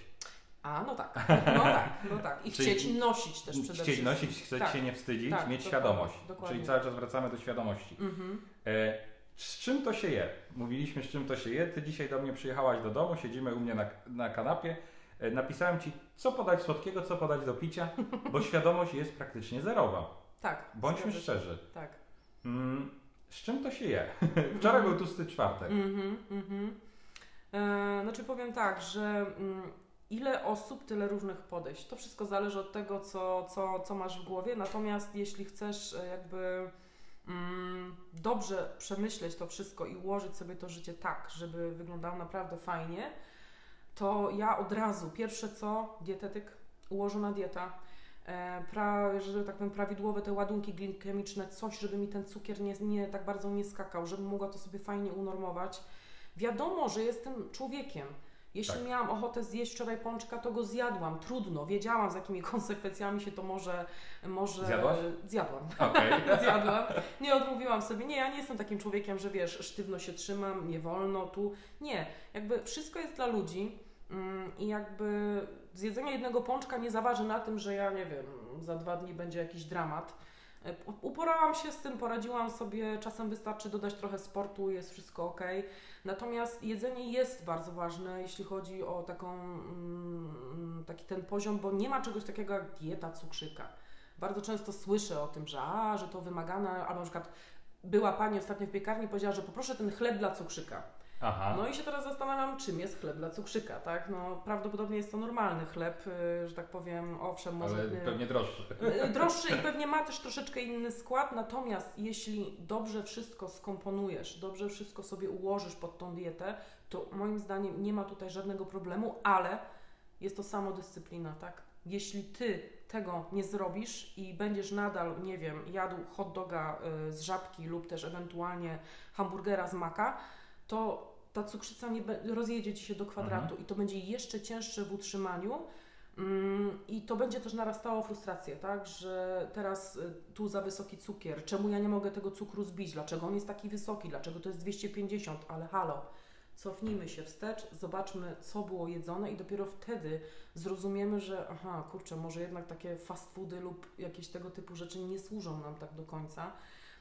A, no tak. No tak, no tak. I Czyli chcieć nosić też przede Chcieć wszystkim. nosić, chceć Tak. się nie wstydzić, Tak, mieć dokładnie, świadomość. dokładnie. Czyli cały czas wracamy do świadomości. Mhm. E, z czym to się je? Mówiliśmy, z czym to się je. Ty dzisiaj do mnie przyjechałaś do domu, siedzimy u mnie na, na kanapie. E, napisałem ci, co podać słodkiego, co podać do picia, bo świadomość jest praktycznie zerowa. Tak. Bądźmy szczerzy. Tak. Mm, z czym to się je? Wczoraj był tłusty czwartek. Mhm, mhm. E, znaczy powiem tak, że mm, ile osób, tyle różnych podejść. To wszystko zależy od tego, co, co, co masz w głowie. Natomiast jeśli chcesz e, jakby mm, dobrze przemyśleć to wszystko i ułożyć sobie to życie tak, żeby wyglądało naprawdę fajnie, to ja od razu, pierwsze co, dietetyk, ułożona dieta, e, pra, że tak powiem, prawidłowe te ładunki glikemiczne, coś, żeby mi ten cukier nie, nie tak bardzo nie skakał, żebym mogła to sobie fajnie unormować. Wiadomo, że jestem człowiekiem. Jeśli Tak. miałam ochotę zjeść wczoraj pączka, to go zjadłam. Trudno, wiedziałam z jakimi konsekwencjami się to może... może... Zjadłaś? Zjadłam. Okej. Zjadłam. Nie odmówiłam sobie. Nie, ja nie jestem takim człowiekiem, że wiesz, sztywno się trzymam, nie wolno tu. Nie, jakby wszystko jest dla ludzi mm, i jakby zjedzenie jednego pączka nie zaważy na tym, że ja nie wiem, za dwa dni będzie jakiś dramat. E, Uporałam się z tym, poradziłam sobie, czasem wystarczy dodać trochę sportu, jest wszystko ok. Natomiast jedzenie jest bardzo ważne, jeśli chodzi o taką, mm, taki ten poziom, bo nie ma czegoś takiego jak dieta cukrzyka. Bardzo często słyszę o tym, że, a, że to wymagane, albo na przykład była pani ostatnio w piekarni i powiedziała, że poproszę ten chleb dla cukrzyka. Aha. No i się teraz zastanawiam, czym jest chleb dla cukrzyka, tak? No prawdopodobnie jest to normalny chleb, y, że tak powiem, owszem, może... ale pewnie droższy. Y, Droższy i pewnie ma też troszeczkę inny skład, natomiast jeśli dobrze wszystko skomponujesz, dobrze wszystko sobie ułożysz pod tą dietę, to moim zdaniem nie ma tutaj żadnego problemu, ale jest to samodyscyplina, tak? Jeśli ty tego nie zrobisz i będziesz nadal, nie wiem, jadł hot doga y, z żabki lub też ewentualnie hamburgera z maka, to ta cukrzyca nie rozjedzie ci się do kwadratu i to będzie jeszcze cięższe w utrzymaniu. Mm, I to będzie też narastało frustrację, tak? Że teraz y, tu za wysoki cukier, czemu ja nie mogę tego cukru zbić, dlaczego on jest taki wysoki, dlaczego to jest 250, ale halo, cofnijmy się wstecz, zobaczmy, co było jedzone i dopiero wtedy zrozumiemy, że aha, kurczę, może jednak takie fast foody lub jakieś tego typu rzeczy nie służą nam tak do końca.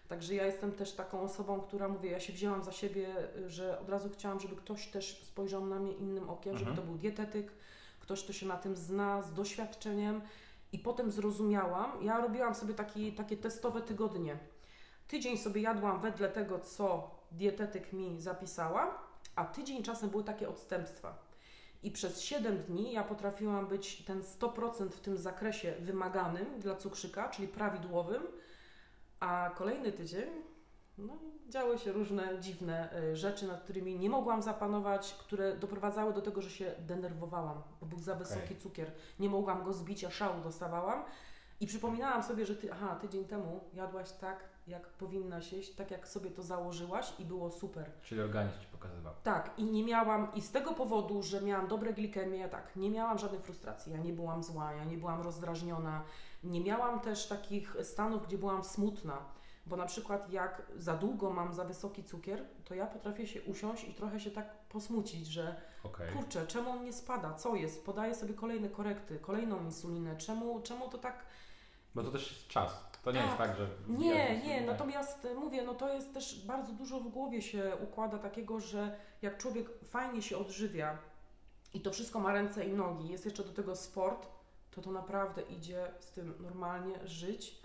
Także ja jestem też taką osobą, która mówię, ja się wzięłam za siebie, y, że od razu chciałam, żeby ktoś też spojrzał na mnie innym okiem, żeby to Mhm. był dietetyk, ktoś, kto się na tym zna, z doświadczeniem. I potem zrozumiałam, ja robiłam sobie taki, takie testowe tygodnie. Tydzień sobie jadłam wedle tego, co dietetyk mi zapisała, a tydzień czasem były takie odstępstwa. I przez 7 dni ja potrafiłam być ten 100% w tym zakresie wymaganym dla cukrzyka, czyli prawidłowym, a kolejny tydzień No działy się różne dziwne y, rzeczy, nad którymi nie mogłam zapanować, które doprowadzały do tego, że się denerwowałam, bo był za wysoki Okej. cukier. Nie mogłam go zbić, a szału dostawałam. I przypominałam sobie, że ty, aha, tydzień temu jadłaś tak, jak powinnaś jeść, tak jak sobie to założyłaś i było super. Czyli organizm ci pokazywał. Tak, i nie miałam, i z tego powodu, że miałam dobre glikemie, ja tak, nie miałam żadnej frustracji, ja nie byłam zła, ja nie byłam rozdrażniona, nie miałam też takich stanów, gdzie byłam smutna, bo na przykład jak za długo mam za wysoki cukier, to ja potrafię się usiąść i trochę się tak posmucić, że Okej. kurczę, czemu on nie spada, co jest, podaję sobie kolejne korekty, kolejną insulinę, czemu, czemu to tak Bo to też jest czas. To nie Tak. jest tak, że. nie, nie, natomiast y, mówię, no to jest też bardzo dużo w głowie się układa takiego, że jak człowiek fajnie się odżywia i to wszystko ma ręce i nogi, jest jeszcze do tego sport, to to naprawdę idzie z tym normalnie żyć.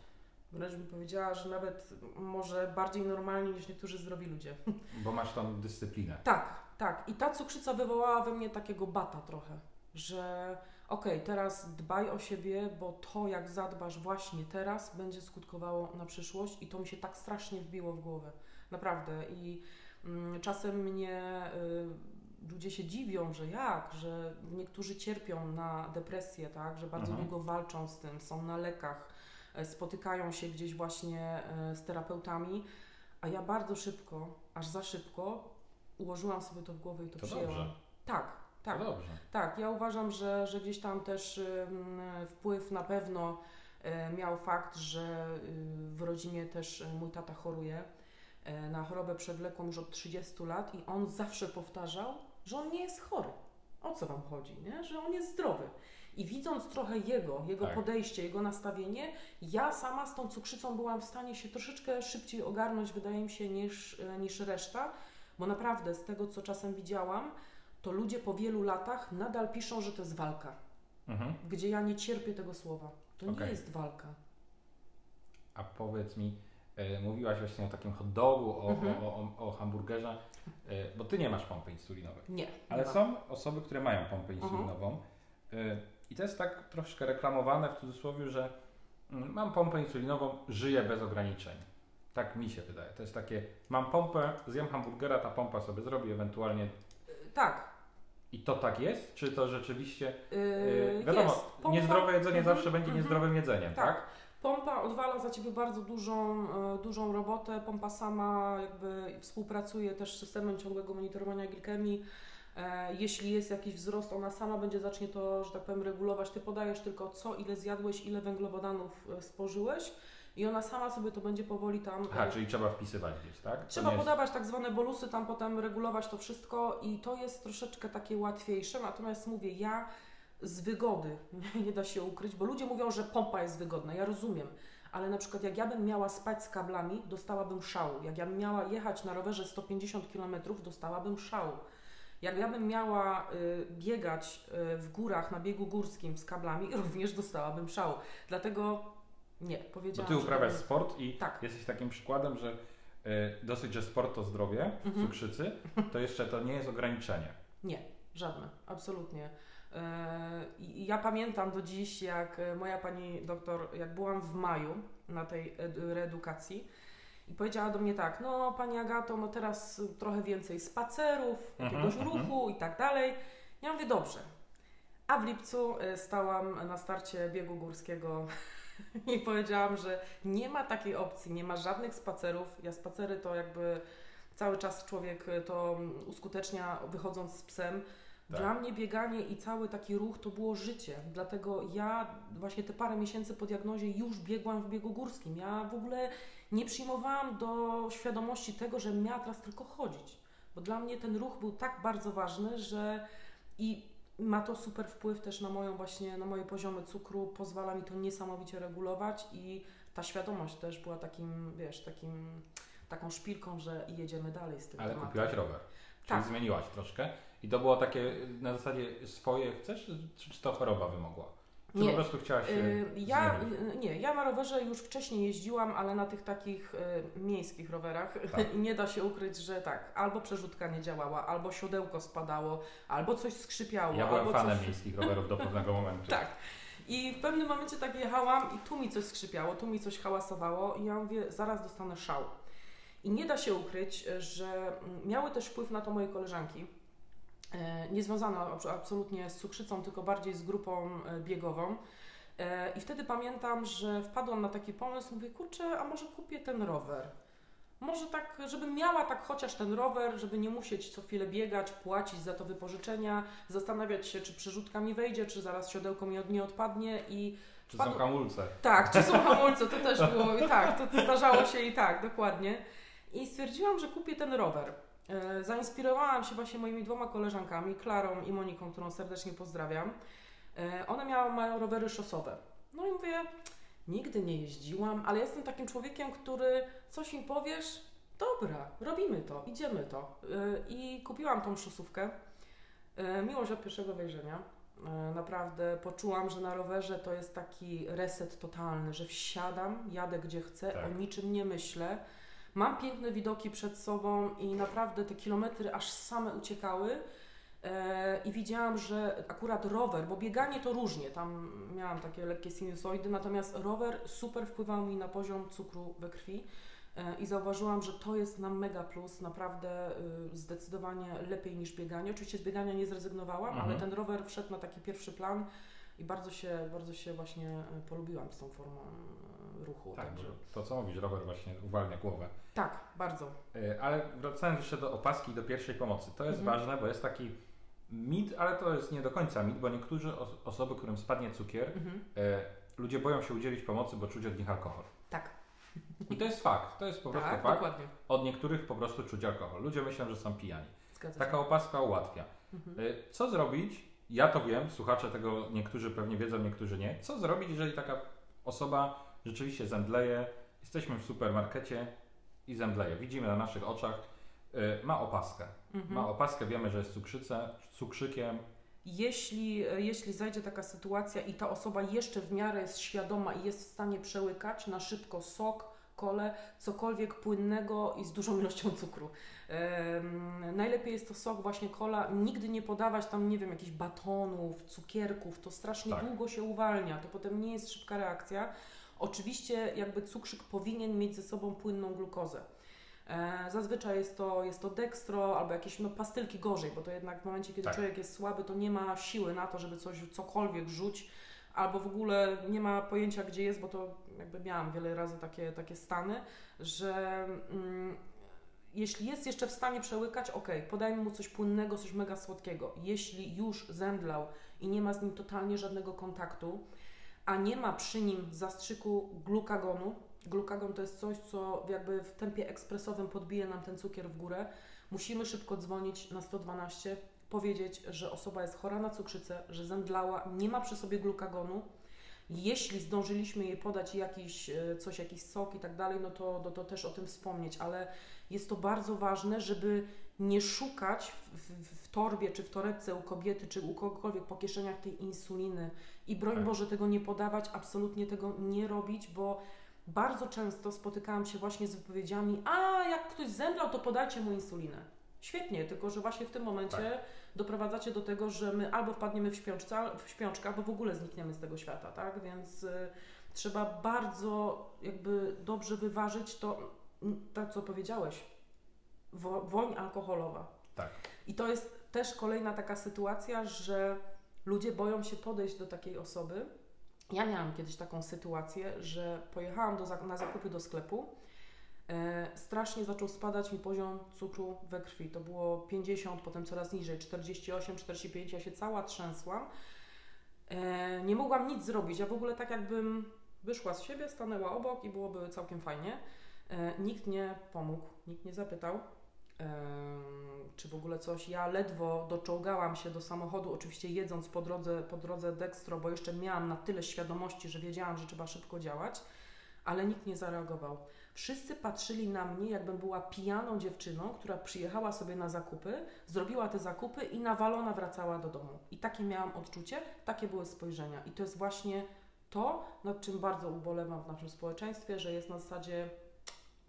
Wręcz bym powiedziała, że nawet może bardziej normalnie niż niektórzy zdrowi ludzie. Bo masz tą dyscyplinę. Tak, tak. I ta cukrzyca wywołała we mnie takiego bata trochę, że okej, teraz dbaj o siebie, bo to jak zadbasz właśnie teraz będzie skutkowało na przyszłość i to mi się tak strasznie wbiło w głowę. Naprawdę. I mm, czasem mnie y, ludzie się dziwią, że jak, że niektórzy cierpią na depresję, tak, że bardzo Mhm. długo walczą z tym, są na lekach, e, spotykają się gdzieś właśnie e, z terapeutami, a ja bardzo szybko, aż za szybko ułożyłam sobie to w głowie i to, To przyjęłam. dobrze. Tak, tak. Dobrze. Tak, ja uważam, że, że gdzieś tam też ym, wpływ na pewno y, miał fakt, że y, w rodzinie też y, mój tata choruje y, na chorobę przewlekłą już od 30 lat i on zawsze powtarzał, że on nie jest chory. O co Wam chodzi, nie? Że on jest zdrowy. I widząc trochę jego, jego Tak. podejście, jego nastawienie, ja sama z tą cukrzycą byłam w stanie się troszeczkę szybciej ogarnąć, wydaje mi się, niż, y, niż reszta, bo naprawdę z tego, co czasem widziałam, to ludzie po wielu latach nadal piszą, że to jest walka. Mhm. Gdzie ja nie cierpię tego słowa. To nie Okej. jest walka. A powiedz mi, e, mówiłaś właśnie o takim hot dogu, o, Mhm. o, o, o hamburgerze, e, bo ty nie masz pompy insulinowej. Nie. Ale nie są osoby, które mają pompę Mhm. insulinową. E, I to jest tak troszkę reklamowane w cudzysłowie, że mm, mam pompę insulinową, żyję bez ograniczeń. Tak mi się wydaje. To jest takie, mam pompę, zjem hamburgera, ta pompa sobie zrobi ewentualnie. Y, Tak. I to tak jest? Czy to rzeczywiście. Yy, e, wiadomo, jest. Pompa- niezdrowe jedzenie Mhm, zawsze będzie mhm. niezdrowym jedzeniem, tak? Tak. Pompa odwala za ciebie bardzo dużą, e, dużą robotę. Pompa sama jakby współpracuje też z systemem ciągłego monitorowania glikemii. E, Jeśli jest jakiś wzrost, ona sama będzie zacznie to, że tak powiem, regulować. Ty podajesz tylko co, ile zjadłeś, ile węglowodanów e, spożyłeś i ona sama sobie to będzie powoli tam Aha, czyli trzeba wpisywać gdzieś, tak? To Trzeba jest- podawać tak zwane bolusy, tam potem regulować to wszystko i to jest troszeczkę takie łatwiejsze. Natomiast mówię, ja z wygody, nie da się ukryć, bo ludzie mówią, że pompa jest wygodna, ja rozumiem. Ale na przykład jak ja bym miała spać z kablami, dostałabym szału. Jak ja bym miała jechać na rowerze 150 km, dostałabym szału. Jak ja bym miała y, biegać y, w górach na biegu górskim z kablami, również dostałabym szału. Dlatego nie, Bo powiedziałam. ty że to uprawiasz jest- sport i Tak. jesteś takim przykładem, że e, dosyć, że sport to zdrowie Mhm. cukrzycy, to jeszcze to nie jest ograniczenie. Nie, żadne, absolutnie. E, ja pamiętam do dziś, jak e, moja pani doktor, jak byłam w maju na tej edu- reedukacji i powiedziała do mnie tak, no pani Agato, no teraz trochę więcej spacerów, Mhm, jakiegoś mhm. ruchu i tak dalej. Ja mówię, dobrze. A w lipcu e, stałam na starcie biegu górskiego i powiedziałam, że nie ma takiej opcji, nie ma żadnych spacerów. Ja spacery to jakby cały czas człowiek e, to mm, uskutecznia wychodząc z psem. Tak. Dla mnie bieganie i cały taki ruch to było życie. Dlatego ja właśnie te parę miesięcy po diagnozie już biegłam w biegu górskim. Ja w ogóle nie przyjmowałam do świadomości tego, że miała teraz tylko chodzić. Bo dla mnie ten ruch był tak bardzo ważny, że i ma to super wpływ też na moją właśnie, na moje poziomy cukru, pozwala mi to niesamowicie regulować i ta świadomość też była takim, wiesz, takim, taką szpilką, że jedziemy dalej z tym Ale tematem. kupiłaś rower. Czyli Tak. zmieniłaś troszkę. I to było takie na zasadzie swoje chcesz, czy, czy to choroba wymogła? Czy Nie. po prostu chciałaś się Y, Ja, zmienić? y, nie, ja na rowerze już wcześniej jeździłam, ale na tych takich y, miejskich rowerach Tak. i nie da się ukryć, że tak, albo przerzutka nie działała, albo siodełko spadało, albo coś skrzypiało, Ja byłem albo fanem coś... miejskich rowerów do pewnego momentu. Tak. I w pewnym momencie tak jechałam i tu mi coś skrzypiało, tu mi coś hałasowało i ja mówię, zaraz dostanę szał. I nie da się ukryć, że mm, miały też wpływ na to moje koleżanki. E, nie związane absolutnie z cukrzycą, tylko bardziej z grupą e, biegową. E, I wtedy pamiętam, że wpadłam na taki pomysł, mówię, kurczę, a może kupię ten rower. Może tak, żebym miała tak chociaż ten rower, żeby nie musieć co chwilę biegać, płacić za to wypożyczenia, zastanawiać się, czy przerzutka mi wejdzie, czy zaraz siodełko mi od nie odpadnie i... Czy są hamulce. Tak, czy są hamulce, to też było, i tak, to zdarzało się i tak, dokładnie. I stwierdziłam, że kupię ten rower. E, zainspirowałam się właśnie moimi dwoma koleżankami, Klarą i Moniką, którą serdecznie pozdrawiam. E, one miały, mają rowery szosowe. No i mówię, nigdy nie jeździłam, ale jestem takim człowiekiem, który coś mi powiesz, dobra, robimy to, idziemy to. E, I kupiłam tą szosówkę. Miłość od pierwszego wejrzenia. Naprawdę poczułam, że na rowerze to jest taki reset totalny, że wsiadam, jadę gdzie chcę, tak. o niczym nie myślę Mam piękne widoki przed sobą i naprawdę te kilometry aż same uciekały. E, I widziałam, że akurat rower, bo bieganie to różnie, tam miałam takie lekkie sinusoidy, natomiast rower super wpływał mi na poziom cukru we krwi e, i zauważyłam, że to jest nam mega plus, naprawdę y, zdecydowanie lepiej niż bieganie. Oczywiście z biegania nie zrezygnowałam, mhm. ale ten rower wszedł na taki pierwszy plan i bardzo się, bardzo się właśnie e, polubiłam z tą formą ruchu. Tak, także. to co mówisz, rower właśnie uwalnia głowę. Tak, bardzo. E, ale wracając jeszcze do opaski i do pierwszej pomocy, to jest mhm. ważne, bo jest taki mit, ale to jest nie do końca mit, bo niektórzy osoby, którym spadnie cukier, mhm. e, ludzie boją się udzielić pomocy, bo czuć od nich alkohol. Tak. I to jest fakt, to jest po prostu tak, fakt. Dokładnie. Od niektórych po prostu czuć alkohol. Ludzie myślą, że są pijani. Zgadza Taka się. opaska ułatwia. Mhm. E, co zrobić? Ja to wiem, słuchacze tego niektórzy pewnie wiedzą, niektórzy nie. Co zrobić, jeżeli taka osoba rzeczywiście zemdleje. Jesteśmy w supermarkecie i zemdleje. Widzimy na naszych oczach, yy, ma opaskę. Mhm. Ma opaskę, wiemy, że jest cukrzycę, cukrzykiem. Jeśli, jeśli zajdzie taka sytuacja i ta osoba jeszcze w miarę jest świadoma i jest w stanie przełykać na szybko sok, kole, cokolwiek płynnego i z dużą ilością cukru. najlepiej jest to sok, właśnie kola, nigdy nie podawać tam, nie wiem, jakichś batonów, cukierków, to strasznie tak. długo się uwalnia, to potem nie jest szybka reakcja. Oczywiście jakby cukrzyk powinien mieć ze sobą płynną glukozę. E, zazwyczaj jest to, jest to dekstro albo jakieś no, pastylki gorzej, bo to jednak w momencie, kiedy tak. człowiek jest słaby, to nie ma siły na to, żeby coś, cokolwiek rzuć, albo w ogóle nie ma pojęcia, gdzie jest, bo to jakby miałam wiele razy takie, takie stany, że mm, jeśli jest jeszcze w stanie przełykać, ok, podajmy mu coś płynnego, coś mega słodkiego. Jeśli już zemdlał i nie ma z nim totalnie żadnego kontaktu, a nie ma przy nim zastrzyku glukagonu. Glukagon to jest coś, co jakby w tempie ekspresowym podbije nam ten cukier w górę. Musimy szybko dzwonić na 112, powiedzieć, że osoba jest chora na cukrzycę, że zemdlała, nie ma przy sobie glukagonu. Jeśli zdążyliśmy jej podać jakiś, e, coś, jakiś sok i tak dalej, no to, to, to też o tym wspomnieć, ale jest to bardzo ważne, żeby nie szukać w, w, w, torbie, czy w torebce u kobiety, czy u kogokolwiek po kieszeniach tej insuliny i broń tak. Boże tego nie podawać, absolutnie tego nie robić, bo bardzo często spotykałam się właśnie z wypowiedziami, a jak ktoś zemdlał, to podajcie mu insulinę. Świetnie, tylko że właśnie w tym momencie tak. doprowadzacie do tego, że my albo wpadniemy w, śpiączce, w śpiączkę, albo w ogóle znikniemy z tego świata, tak? Więc y, trzeba bardzo jakby dobrze wyważyć to, to co powiedziałeś, wo, woń alkoholowa. Tak. I to jest też kolejna taka sytuacja, że ludzie boją się podejść do takiej osoby. Ja miałam kiedyś taką sytuację, że pojechałam do, na zakupy do sklepu. E, strasznie zaczął spadać mi poziom cukru we krwi. To było 50, potem coraz niżej, 48, 45. Ja się cała trzęsłam. E, nie mogłam nic zrobić. Ja w ogóle tak jakbym wyszła z siebie, stanęła obok i byłoby całkiem fajnie. E, nikt nie pomógł, nikt nie zapytał czy w ogóle coś. Ja ledwo doczołgałam się do samochodu, oczywiście jedząc po drodze, po drodze dekstro, bo jeszcze miałam na tyle świadomości, że wiedziałam, że trzeba szybko działać, ale nikt nie zareagował. Wszyscy patrzyli na mnie, jakbym była pijaną dziewczyną, która przyjechała sobie na zakupy, zrobiła te zakupy i nawalona wracała do domu. I takie miałam odczucie, takie były spojrzenia. I to jest właśnie to, nad czym bardzo ubolewam w naszym społeczeństwie, że jest na zasadzie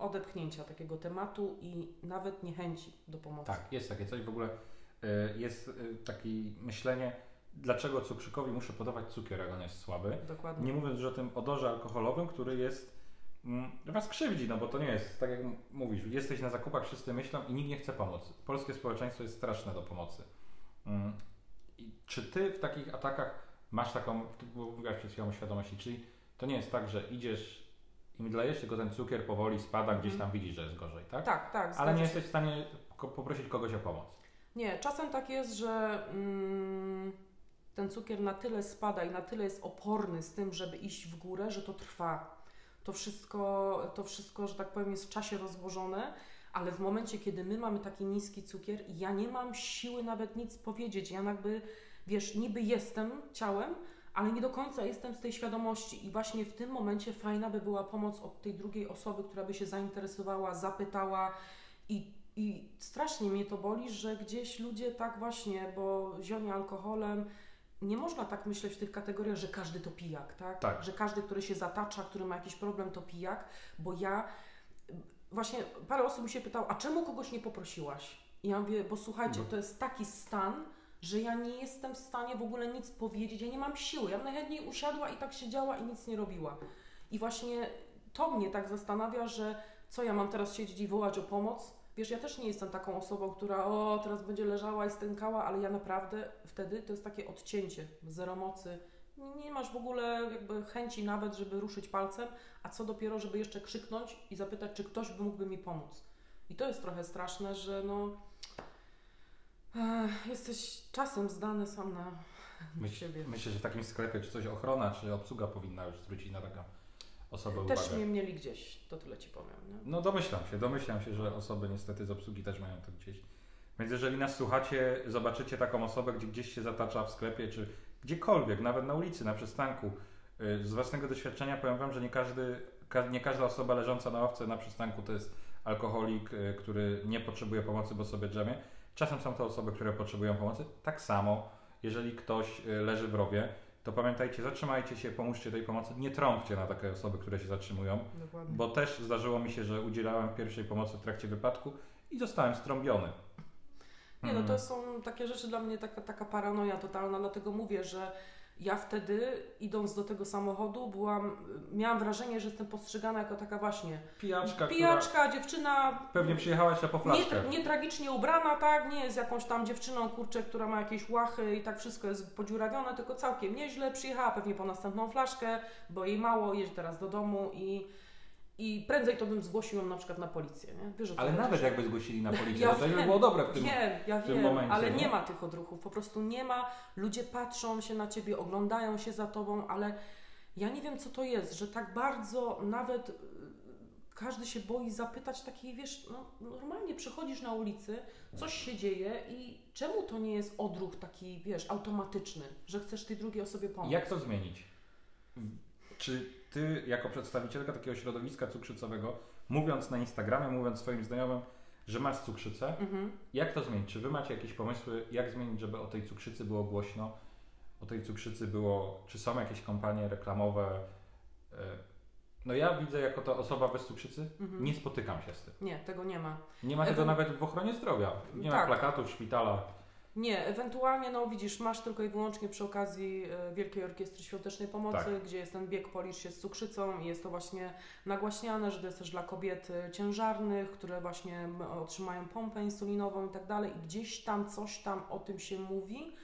odepchnięcia takiego tematu i nawet niechęci do pomocy. Tak, jest takie coś. W ogóle y, jest y, takie myślenie, dlaczego cukrzykowi muszę podawać cukier, jak on jest słaby. Dokładnie. Nie mówiąc już o tym odorze alkoholowym, który jest mm, was krzywdzi, no bo to nie jest, tak jak mówisz, jesteś na zakupach, wszyscy myślą i nikt nie chce pomóc. Polskie społeczeństwo jest straszne do pomocy. Mm. I czy ty w takich atakach masz taką, mówiłaś przed chwilą o świadomości, czyli to nie jest tak, że idziesz i mdlejesz, tylko ten cukier powoli spada, gdzieś tam widzisz, że jest gorzej, tak? Tak, tak. Ale nie jesteś w stanie poprosić kogoś o pomoc. Nie, czasem tak jest, że mm, ten cukier na tyle spada i na tyle jest oporny z tym, żeby iść w górę, że to trwa. To wszystko, to wszystko, że tak powiem, jest w czasie rozłożone, ale w momencie, kiedy my mamy taki niski cukier, ja nie mam siły nawet nic powiedzieć. Ja jakby, wiesz, niby jestem ciałem, ale nie do końca jestem z tej świadomości. I właśnie w tym momencie fajna by była pomoc od tej drugiej osoby, która by się zainteresowała, zapytała i, i strasznie mnie to boli, że gdzieś ludzie tak właśnie, bo zionie alkoholem, nie można tak myśleć w tych kategoriach, że każdy to pijak, tak? Tak. Że każdy, który się zatacza, który ma jakiś problem, to pijak, bo ja właśnie parę osób mi się pytało, a czemu kogoś nie poprosiłaś? I ja mówię, bo słuchajcie, Bo- to jest taki stan, że ja nie jestem w stanie w ogóle nic powiedzieć, ja nie mam siły. Ja bym najchętniej usiadła i tak siedziała i nic nie robiła. I właśnie to mnie tak zastanawia, że co ja mam teraz siedzieć i wołać o pomoc? Wiesz, ja też nie jestem taką osobą, która o, teraz będzie leżała i stękała, ale ja naprawdę wtedy to jest takie odcięcie, zero mocy. Nie, masz w ogóle jakby chęci nawet, żeby ruszyć palcem, a co dopiero, żeby jeszcze krzyknąć i zapytać, czy ktoś by mógłby mi pomóc. I to jest trochę straszne, że no jesteś czasem zdany sam na Myśl, siebie. myślę, że w takim sklepie czy coś ochrona, czy obsługa powinna już zwrócić na taką osobę Też uwagę. mnie mieli gdzieś, to tyle Ci powiem. Nie? No domyślam się, domyślam się, że osoby niestety z obsługi też mają to gdzieś. Więc jeżeli nas słuchacie, zobaczycie taką osobę, gdzie gdzieś się zatacza w sklepie, czy gdziekolwiek, nawet na ulicy, na przystanku, y, z własnego doświadczenia powiem Wam, że nie, każdy, ka- nie każda osoba leżąca na ławce na przystanku to jest alkoholik, y, który nie potrzebuje pomocy, bo sobie drzemie. Czasem są to osoby, które potrzebują pomocy. Tak samo, jeżeli ktoś y, leży w rowie, to pamiętajcie, zatrzymajcie się, pomóżcie tej pomocy, nie trąbcie na takie osoby, które się zatrzymują. Dokładnie. Bo też zdarzyło mi się, że udzielałem pierwszej pomocy w trakcie wypadku i zostałem strąbiony. Nie, no to są takie rzeczy dla mnie taka, taka paranoja totalna, dlatego mówię, że ja wtedy idąc do tego samochodu byłam, miałam wrażenie, że jestem postrzegana jako taka właśnie Pijaczka, pijaczka, dziewczyna pewnie przyjechałaś po nie, flaszkę. nie tragicznie ubrana, tak, nie jest jakąś tam dziewczyną, kurczę, która ma jakieś łachy i tak wszystko jest podziurawione, tylko całkiem nieźle, przyjechała pewnie po następną flaszkę, bo jej mało, jedzie teraz do domu i, i prędzej to bym zgłosił ją na przykład na policję, nie? Wiesz, Ale nawet jakby zgłosili na policję, Ja to by wiem, było dobre w tym Wiem, ja w tym wiem, momencie, ale nie? nie ma tych odruchów, po prostu nie ma. Ludzie patrzą się na ciebie, oglądają się za tobą, ale ja nie wiem, co to jest, że tak bardzo nawet y, każdy się boi zapytać takiej, wiesz, no, normalnie przychodzisz na ulicy, coś się dzieje i czemu to nie jest odruch taki, wiesz, automatyczny, że chcesz tej drugiej osobie pomóc? Jak to zmienić? Czy ty, jako przedstawicielka takiego środowiska cukrzycowego, mówiąc na Instagramie, mówiąc swoim znajomym, że masz cukrzycę, Mhm. jak to zmienić? Czy wy macie jakieś pomysły, jak zmienić, żeby o tej cukrzycy było głośno? O tej cukrzycy było, czy są jakieś kampanie reklamowe? E, No ja widzę jako ta osoba bez cukrzycy, Mhm. nie spotykam się z tym. Nie, tego nie ma. Nie ma tego Ewen- nawet w ochronie zdrowia. Nie ma Tak. plakatów w szpitalach. Nie, ewentualnie, no widzisz, masz tylko i wyłącznie przy okazji e, Wielkiej Orkiestry Świątecznej Pomocy, Tak. gdzie jest ten bieg Policz się z cukrzycą i jest to właśnie nagłaśniane, że to jest też dla kobiet e, ciężarnych, które właśnie otrzymają pompę insulinową i tak dalej i gdzieś tam coś tam o tym się mówi,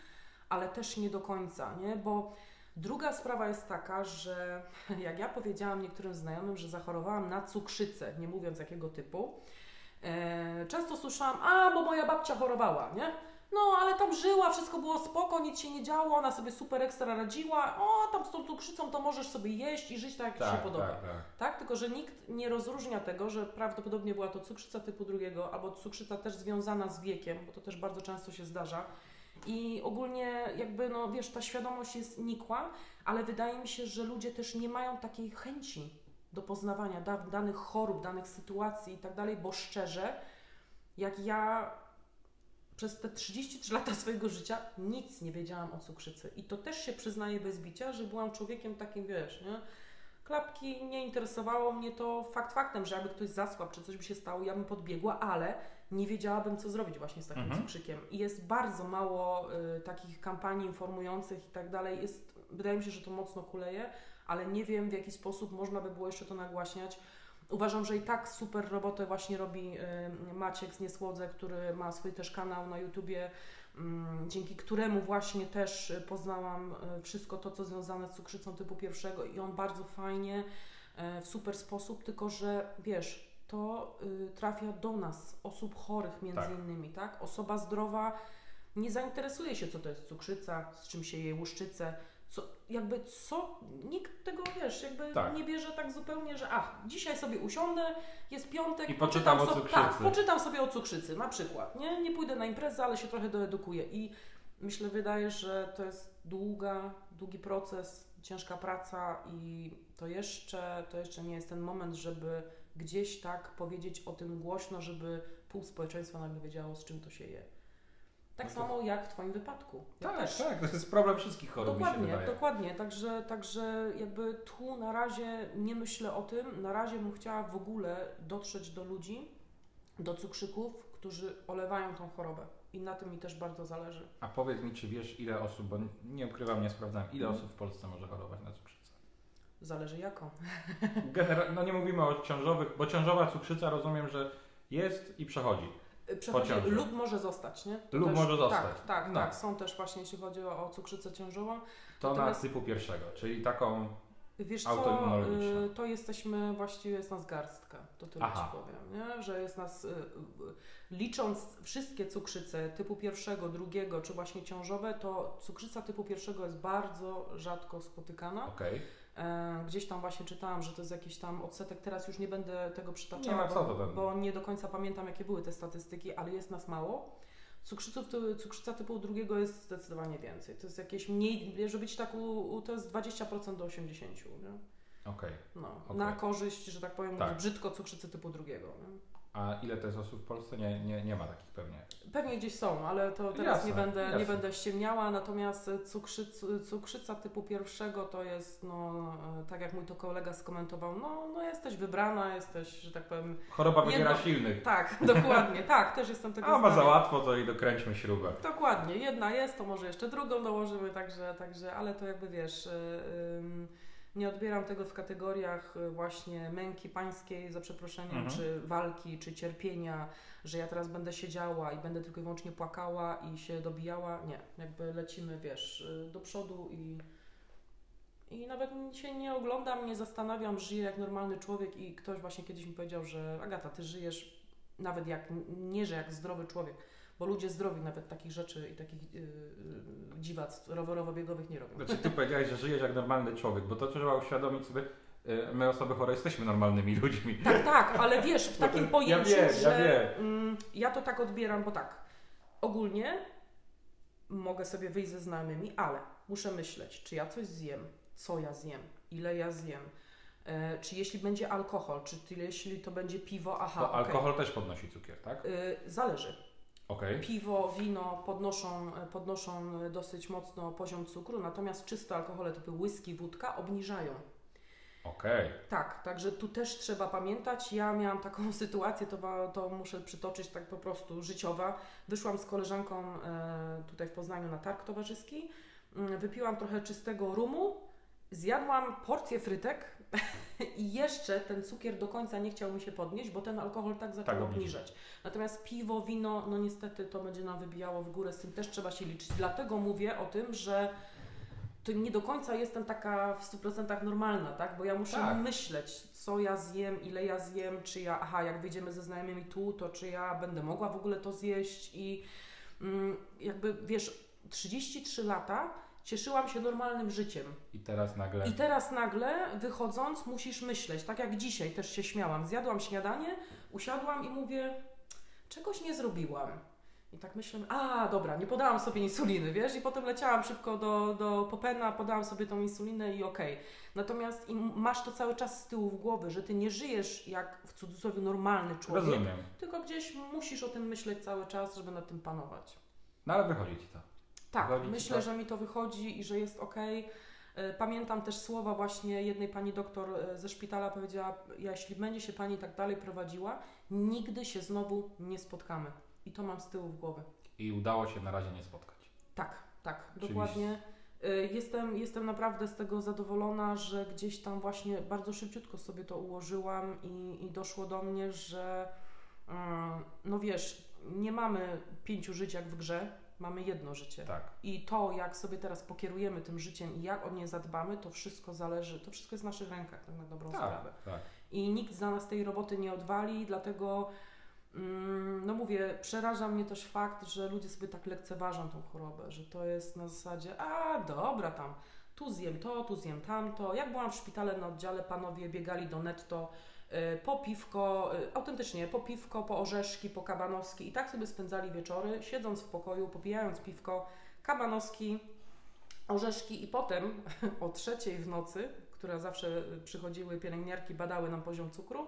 ale też nie do końca, nie? Bo druga sprawa jest taka, że jak ja powiedziałam niektórym znajomym, że zachorowałam na cukrzycę, nie mówiąc jakiego typu, e, często słyszałam, a bo moja babcia chorowała, nie? No, ale tam żyła, wszystko było spoko, nic się nie działo, ona sobie super ekstra radziła. O, tam z tą cukrzycą to możesz sobie jeść i żyć tak, jak Ci się Tak, podoba. tak, tak. Tak, tylko że nikt nie rozróżnia tego, że prawdopodobnie była to cukrzyca typu drugiego, albo cukrzyca też związana z wiekiem, bo to też bardzo często się zdarza. I ogólnie jakby, no wiesz, ta świadomość jest nikła, ale wydaje mi się, że ludzie też nie mają takiej chęci do poznawania da danych chorób, danych sytuacji i tak dalej, bo szczerze, jak ja przez te 33 lata swojego życia nic nie wiedziałam o cukrzycy. I to też się przyznaję bez bicia, że byłam człowiekiem takim, wiesz, nie? klapki, nie interesowało mnie to fakt faktem, że jakby ktoś zasłabł, czy coś by się stało, ja bym podbiegła, ale nie wiedziałabym, co zrobić właśnie z takim Mhm. cukrzykiem. I jest bardzo mało y, takich kampanii informujących i tak dalej. Jest, wydaje mi się, że to mocno kuleje, ale nie wiem, w jaki sposób można by było jeszcze to nagłaśniać. Uważam, że i tak super robotę właśnie robi y, Maciek z Niesłodze, który ma swój też kanał na YouTubie, mm, dzięki któremu właśnie też y, poznałam y, wszystko to, co związane z cukrzycą typu pierwszego i on bardzo fajnie, w super sposób, tylko że wiesz, to trafia do nas, osób chorych między Tak. innymi, tak? Osoba zdrowa nie zainteresuje się, co to jest cukrzyca, z czym się je łuszczycę, co, jakby co, nikt tego, wiesz, jakby Tak. nie bierze tak zupełnie, że ach, dzisiaj sobie usiądę, jest piątek, I poczytam o sobie, cukrzycy. Tak, poczytam sobie o cukrzycy, na przykład, nie? Nie pójdę na imprezę, ale się trochę doedukuję i myślę, wydaje, że to jest długa, długi proces, ciężka praca i to jeszcze, to jeszcze nie jest ten moment, żeby gdzieś tak powiedzieć o tym głośno, żeby pół społeczeństwa nagle wiedziało, z czym to się je. Tak No to- samo jak w Twoim wypadku. Ja Tak, też. tak, to jest problem wszystkich chorób, Dokładnie, dokładnie. Także, także jakby tu na razie nie myślę o tym. Na razie bym chciała w ogóle dotrzeć do ludzi, do cukrzyków, którzy olewają tą chorobę. I na tym mi też bardzo zależy. A powiedz mi, czy wiesz ile osób, bo nie ukrywam, nie sprawdzałem, ile Mhm. osób w Polsce może chorować na cukrzycę? Zależy jaką. Genera- no nie mówimy o ciążowych, bo ciążowa cukrzyca rozumiem, że jest i przechodzi. Przechodzi, lub może zostać, nie? To Lub może zostać. Tak, tak, No. tak. Są też właśnie, jeśli chodzi o, o cukrzycę ciążową. To Natomiast- na typu pierwszego, czyli taką Wiesz co, y, to jesteśmy, właściwie jest nas garstka, to tyle Aha. Ci powiem, nie? że jest nas, y, y, licząc wszystkie cukrzyce typu pierwszego, drugiego, czy właśnie ciążowe, to cukrzyca typu pierwszego jest bardzo rzadko spotykana. Okej. E, Gdzieś tam właśnie czytałam, że to jest jakiś tam odsetek, teraz już nie będę tego przytaczała, Nie bo, tam. bo nie do końca pamiętam jakie były te statystyki, ale jest nas mało. Cukrzyców, cukrzyca typu drugiego jest zdecydowanie więcej. To jest jakieś mniej, żeby być tak, u, to jest 20% do 80%. Nie? Okej. No, Okej. na korzyść, że tak powiem, Tak. brzydko cukrzycy typu drugiego. Nie? A ile to jest osób w Polsce? Nie, nie, nie ma takich pewnie. Pewnie gdzieś są, ale to teraz Jasne, nie, będę, jasne. nie będę ściemniała, natomiast cukrzyc, cukrzyca typu pierwszego to jest, no, tak jak mój to kolega skomentował, no, no jesteś wybrana, jesteś, że tak powiem, Choroba wybiera silnych. tak, dokładnie, tak, też jestem tego A ma za łatwo, to i dokręćmy śrubę. Dokładnie, jedna jest, to może jeszcze drugą dołożymy, także, także ale to jakby wiesz, y, ym, nie odbieram tego w kategoriach y, właśnie męki pańskiej, za przeproszeniem, Mhm. czy walki, czy cierpienia, że ja teraz będę siedziała i będę tylko i wyłącznie płakała i się dobijała. Nie, jakby lecimy, wiesz, y, do przodu i, i nawet się nie oglądam, nie zastanawiam, żyję jak normalny człowiek i ktoś właśnie kiedyś mi powiedział, że Agata, ty żyjesz nawet jak, nie że jak zdrowy człowiek, bo ludzie zdrowi nawet takich rzeczy i takich yy, dziwactw rowerowo-biegowych nie robią. Znaczy ty powiedziałeś, że żyjesz jak normalny człowiek, bo to trzeba uświadomić sobie, y, my osoby chore jesteśmy normalnymi ludźmi. Tak, tak, ale wiesz, w takim pojęciu, ja wiem, ja że wiem. mm, ja to tak odbieram, bo tak, ogólnie mogę sobie wyjść ze znajomymi, ale muszę myśleć, czy ja coś zjem, co ja zjem, ile ja zjem, e, czy jeśli będzie alkohol, czy jeśli to będzie piwo, aha, Bo alkohol też podnosi cukier, tak? Y, zależy. Okej. Piwo, wino podnoszą, podnoszą dosyć mocno poziom cukru, natomiast czyste alkohole typu whisky, wódka obniżają. Okej. Tak, także tu też trzeba pamiętać. Ja miałam taką sytuację, to, to muszę przytoczyć tak po prostu życiowa. Wyszłam z koleżanką e, tutaj w Poznaniu na targ towarzyski, Mm, wypiłam trochę czystego rumu, zjadłam porcję frytek i jeszcze ten cukier do końca nie chciał mi się podnieść, bo ten alkohol tak zaczął Tak, obniżać. Natomiast piwo, wino, no niestety to będzie nam wybijało w górę, z tym też trzeba się liczyć. Dlatego mówię o tym, że to nie do końca jestem taka w 100% normalna, tak? Bo ja muszę Tak. myśleć, co ja zjem, ile ja zjem, czy ja, aha, jak wyjdziemy ze znajomymi tu, to czy ja będę mogła w ogóle to zjeść i mm, jakby, wiesz, 33 lata cieszyłam się normalnym życiem. I teraz nagle. I teraz nagle, wychodząc, musisz myśleć, tak jak dzisiaj też się śmiałam. Zjadłam śniadanie, usiadłam i mówię, czegoś nie zrobiłam. I tak myślę, a dobra, nie podałam sobie insuliny, wiesz, i potem leciałam szybko do, do Popena, podałam sobie tą insulinę i okej. Natomiast im masz to cały czas z tyłu w głowy, że ty nie żyjesz jak w cudzysłowie normalny człowiek, Rozumiem. tylko gdzieś musisz o tym myśleć cały czas, żeby nad tym panować. No ale wychodzi ci to. Tak, myślę, to? że mi to wychodzi i że jest ok. E, Pamiętam też słowa właśnie jednej pani doktor e, ze szpitala powiedziała, jeśli będzie się pani tak dalej prowadziła, nigdy się znowu nie spotkamy. I to mam z tyłu w głowie. I udało się na razie nie spotkać. Tak, tak, Czyli- dokładnie. Y, Jestem, jestem naprawdę z tego zadowolona, że gdzieś tam właśnie bardzo szybciutko sobie to ułożyłam i, i doszło do mnie, że y, no wiesz, nie mamy pięciu żyć jak w grze, mamy jedno życie. Tak. I to, jak sobie teraz pokierujemy tym życiem i jak o nie zadbamy, to wszystko zależy, to wszystko jest w naszych rękach, tak na dobrą Tak, sprawę tak. i nikt za nas tej roboty nie odwali, dlatego mm, no mówię, przeraża mnie też fakt, że ludzie sobie tak lekceważą tą chorobę, że to jest na zasadzie, a dobra tam, tu zjem to, tu zjem tamto. Jak byłam w szpitale na oddziale, panowie biegali do netto po piwko, y, autentycznie, po piwko, po orzeszki, po kabanowski i tak sobie spędzali wieczory, siedząc w pokoju, popijając piwko, kabanowski, orzeszki i potem o trzeciej w nocy, która zawsze przychodziły pielęgniarki, badały nam poziom cukru,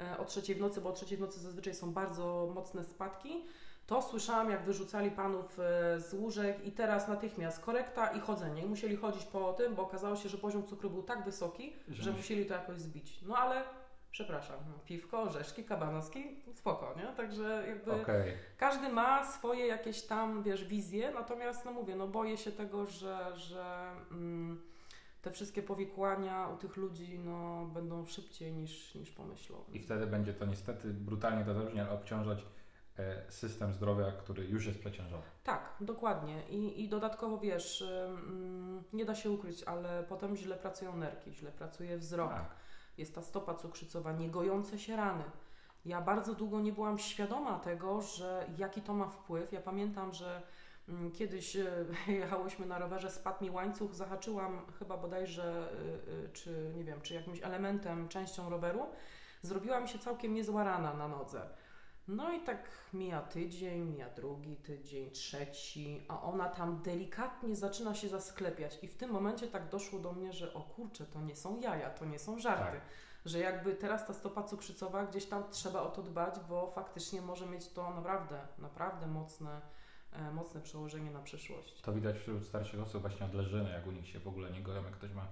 e, o trzeciej w nocy, bo o trzeciej w nocy zazwyczaj są bardzo mocne spadki, to słyszałam, jak wyrzucali panów e, z łóżek i teraz natychmiast korekta i chodzenie. I musieli chodzić po tym, bo okazało się, że poziom cukru był tak wysoki, Że że musi- musieli to jakoś zbić. No ale, przepraszam, no, piwko, orzeszki, kabanowski, spoko, nie? Także jakby... Okej. Każdy ma swoje jakieś tam, wiesz, wizje, natomiast, no mówię, no boję się tego, że, że mm, te wszystkie powikłania u tych ludzi, no, będą szybciej niż, niż pomyślą. I wtedy będzie to niestety brutalnie to zabrzmi, ale obciążać e, system zdrowia, który już jest przeciążony. Tak, dokładnie. I, i dodatkowo, wiesz, ym, nie da się ukryć, ale potem źle pracują nerki, źle pracuje wzrok, Tak. Jest ta stopa cukrzycowa, niegojące się rany. Ja bardzo długo nie byłam świadoma tego, że jaki to ma wpływ. Ja pamiętam, że mm, kiedyś e, jechałyśmy na rowerze, spadł mi łańcuch, zahaczyłam chyba bodajże, y, y, czy nie wiem, czy jakimś elementem, częścią roweru. Zrobiła mi się całkiem niezła rana na nodze. No i tak mija tydzień, mija drugi tydzień, trzeci, a ona tam delikatnie zaczyna się zasklepiać. I w tym momencie tak doszło do mnie, że o kurczę, to nie są jaja, to nie są żarty. Tak. Że jakby teraz ta stopa cukrzycowa, gdzieś tam trzeba o to dbać, bo faktycznie może mieć to naprawdę, naprawdę mocne, e, mocne przełożenie na przyszłość. To widać wśród starszych osób właśnie od leżyny, jak u nich się w ogóle nie goją, jak ktoś ma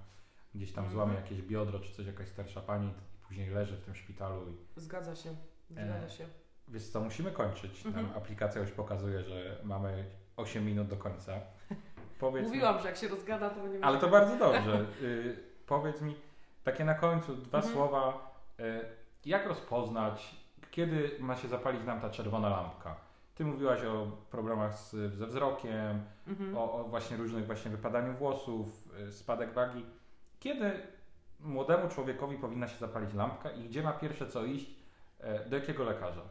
gdzieś tam Mhm. złamie jakieś biodro czy coś, jakaś starsza pani i później leży w tym szpitalu i Zgadza się, zgadza E, Wiesz co, musimy kończyć. Nam Mhm. aplikacja już pokazuje, że mamy 8 minut do końca. Powiedz mi- Mówiłam, że jak się rozgada, to będzie Ale to bardzo dobrze. Y, powiedz mi, takie na końcu dwa Mhm. słowa. Y, jak rozpoznać, kiedy ma się zapalić nam ta czerwona lampka? Ty mówiłaś o problemach z, ze wzrokiem, Mhm. o, o właśnie różnych właśnie wypadaniu włosów, y, spadek wagi. Kiedy młodemu człowiekowi powinna się zapalić lampka i gdzie ma pierwsze co iść? y, Do jakiego lekarza?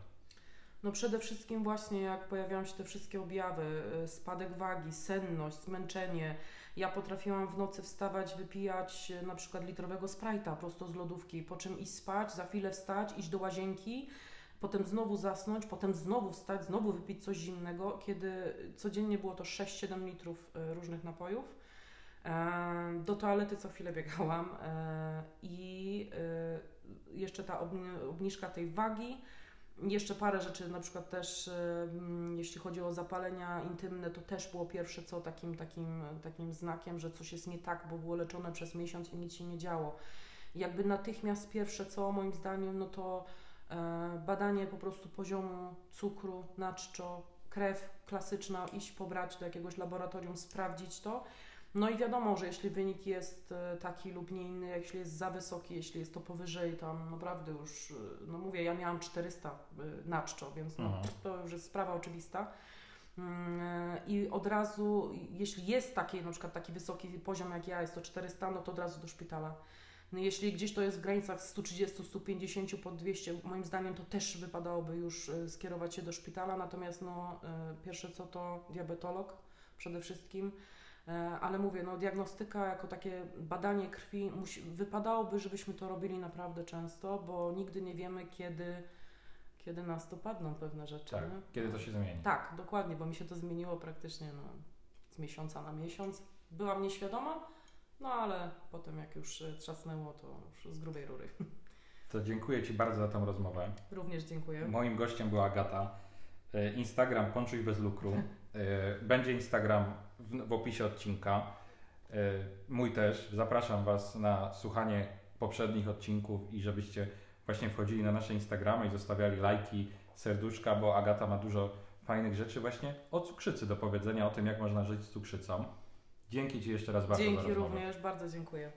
No przede wszystkim właśnie jak pojawiają się te wszystkie objawy, y, spadek wagi, senność, zmęczenie. Ja potrafiłam w nocy wstawać, wypijać y, na przykład litrowego sprite'a prosto z lodówki, po czym iść spać, za chwilę wstać, iść do łazienki, potem znowu zasnąć, potem znowu wstać, znowu wypić coś zimnego, kiedy codziennie było to 6-7 litrów y, różnych napojów. E, Do toalety co chwilę biegałam e, i jeszcze ta obni- obniżka tej wagi. Jeszcze parę rzeczy, na przykład też jeśli chodzi o zapalenia intymne, to też było pierwsze co takim, takim, takim znakiem, że coś jest nie tak, bo było leczone przez miesiąc i nic się nie działo. Jakby natychmiast pierwsze co moim zdaniem, no to e, badanie po prostu poziomu cukru, naczczo, krew klasyczna, iść pobrać do jakiegoś laboratorium, sprawdzić to. No i wiadomo, że jeśli wynik jest e, taki lub nie inny, jeśli jest za wysoki, jeśli jest to powyżej, tam naprawdę już, e, no mówię, ja miałam 400 e, na czczo, więc no, to już jest sprawa oczywista. Mm, I od razu, jeśli jest taki, na przykład taki wysoki poziom jak ja, jest to 400, no to od razu do szpitala. No jeśli gdzieś to jest w granicach 130, 150 pod 200, moim zdaniem to też wypadałoby już skierować się do szpitala, natomiast no, pierwsze co to diabetolog przede wszystkim. E, Ale mówię, no diagnostyka jako takie badanie krwi, musi, wypadałoby, żebyśmy to robili naprawdę często, bo nigdy nie wiemy, kiedy, kiedy nas dopadną pewne rzeczy. Tak, nie? kiedy to się zmieni? Tak, dokładnie, bo mi się to zmieniło praktycznie no, z miesiąca na miesiąc. Byłam nieświadoma, no ale potem jak już e, trzasnęło, to już z grubej rury. To dziękuję Ci bardzo za tą rozmowę. Również dziękuję. Moim gościem była Agata. E, Instagram Ponczuj bez lukru. E, Będzie Instagram w, w opisie odcinka. E, Mój też. Zapraszam Was na słuchanie poprzednich odcinków i żebyście właśnie wchodzili na nasze Instagramy i zostawiali lajki, serduszka, bo Agata ma dużo fajnych rzeczy właśnie o cukrzycy do powiedzenia, o tym, jak można żyć z cukrzycą. Dzięki Ci jeszcze raz bardzo za Dzięki rozmowę. również, bardzo dziękuję.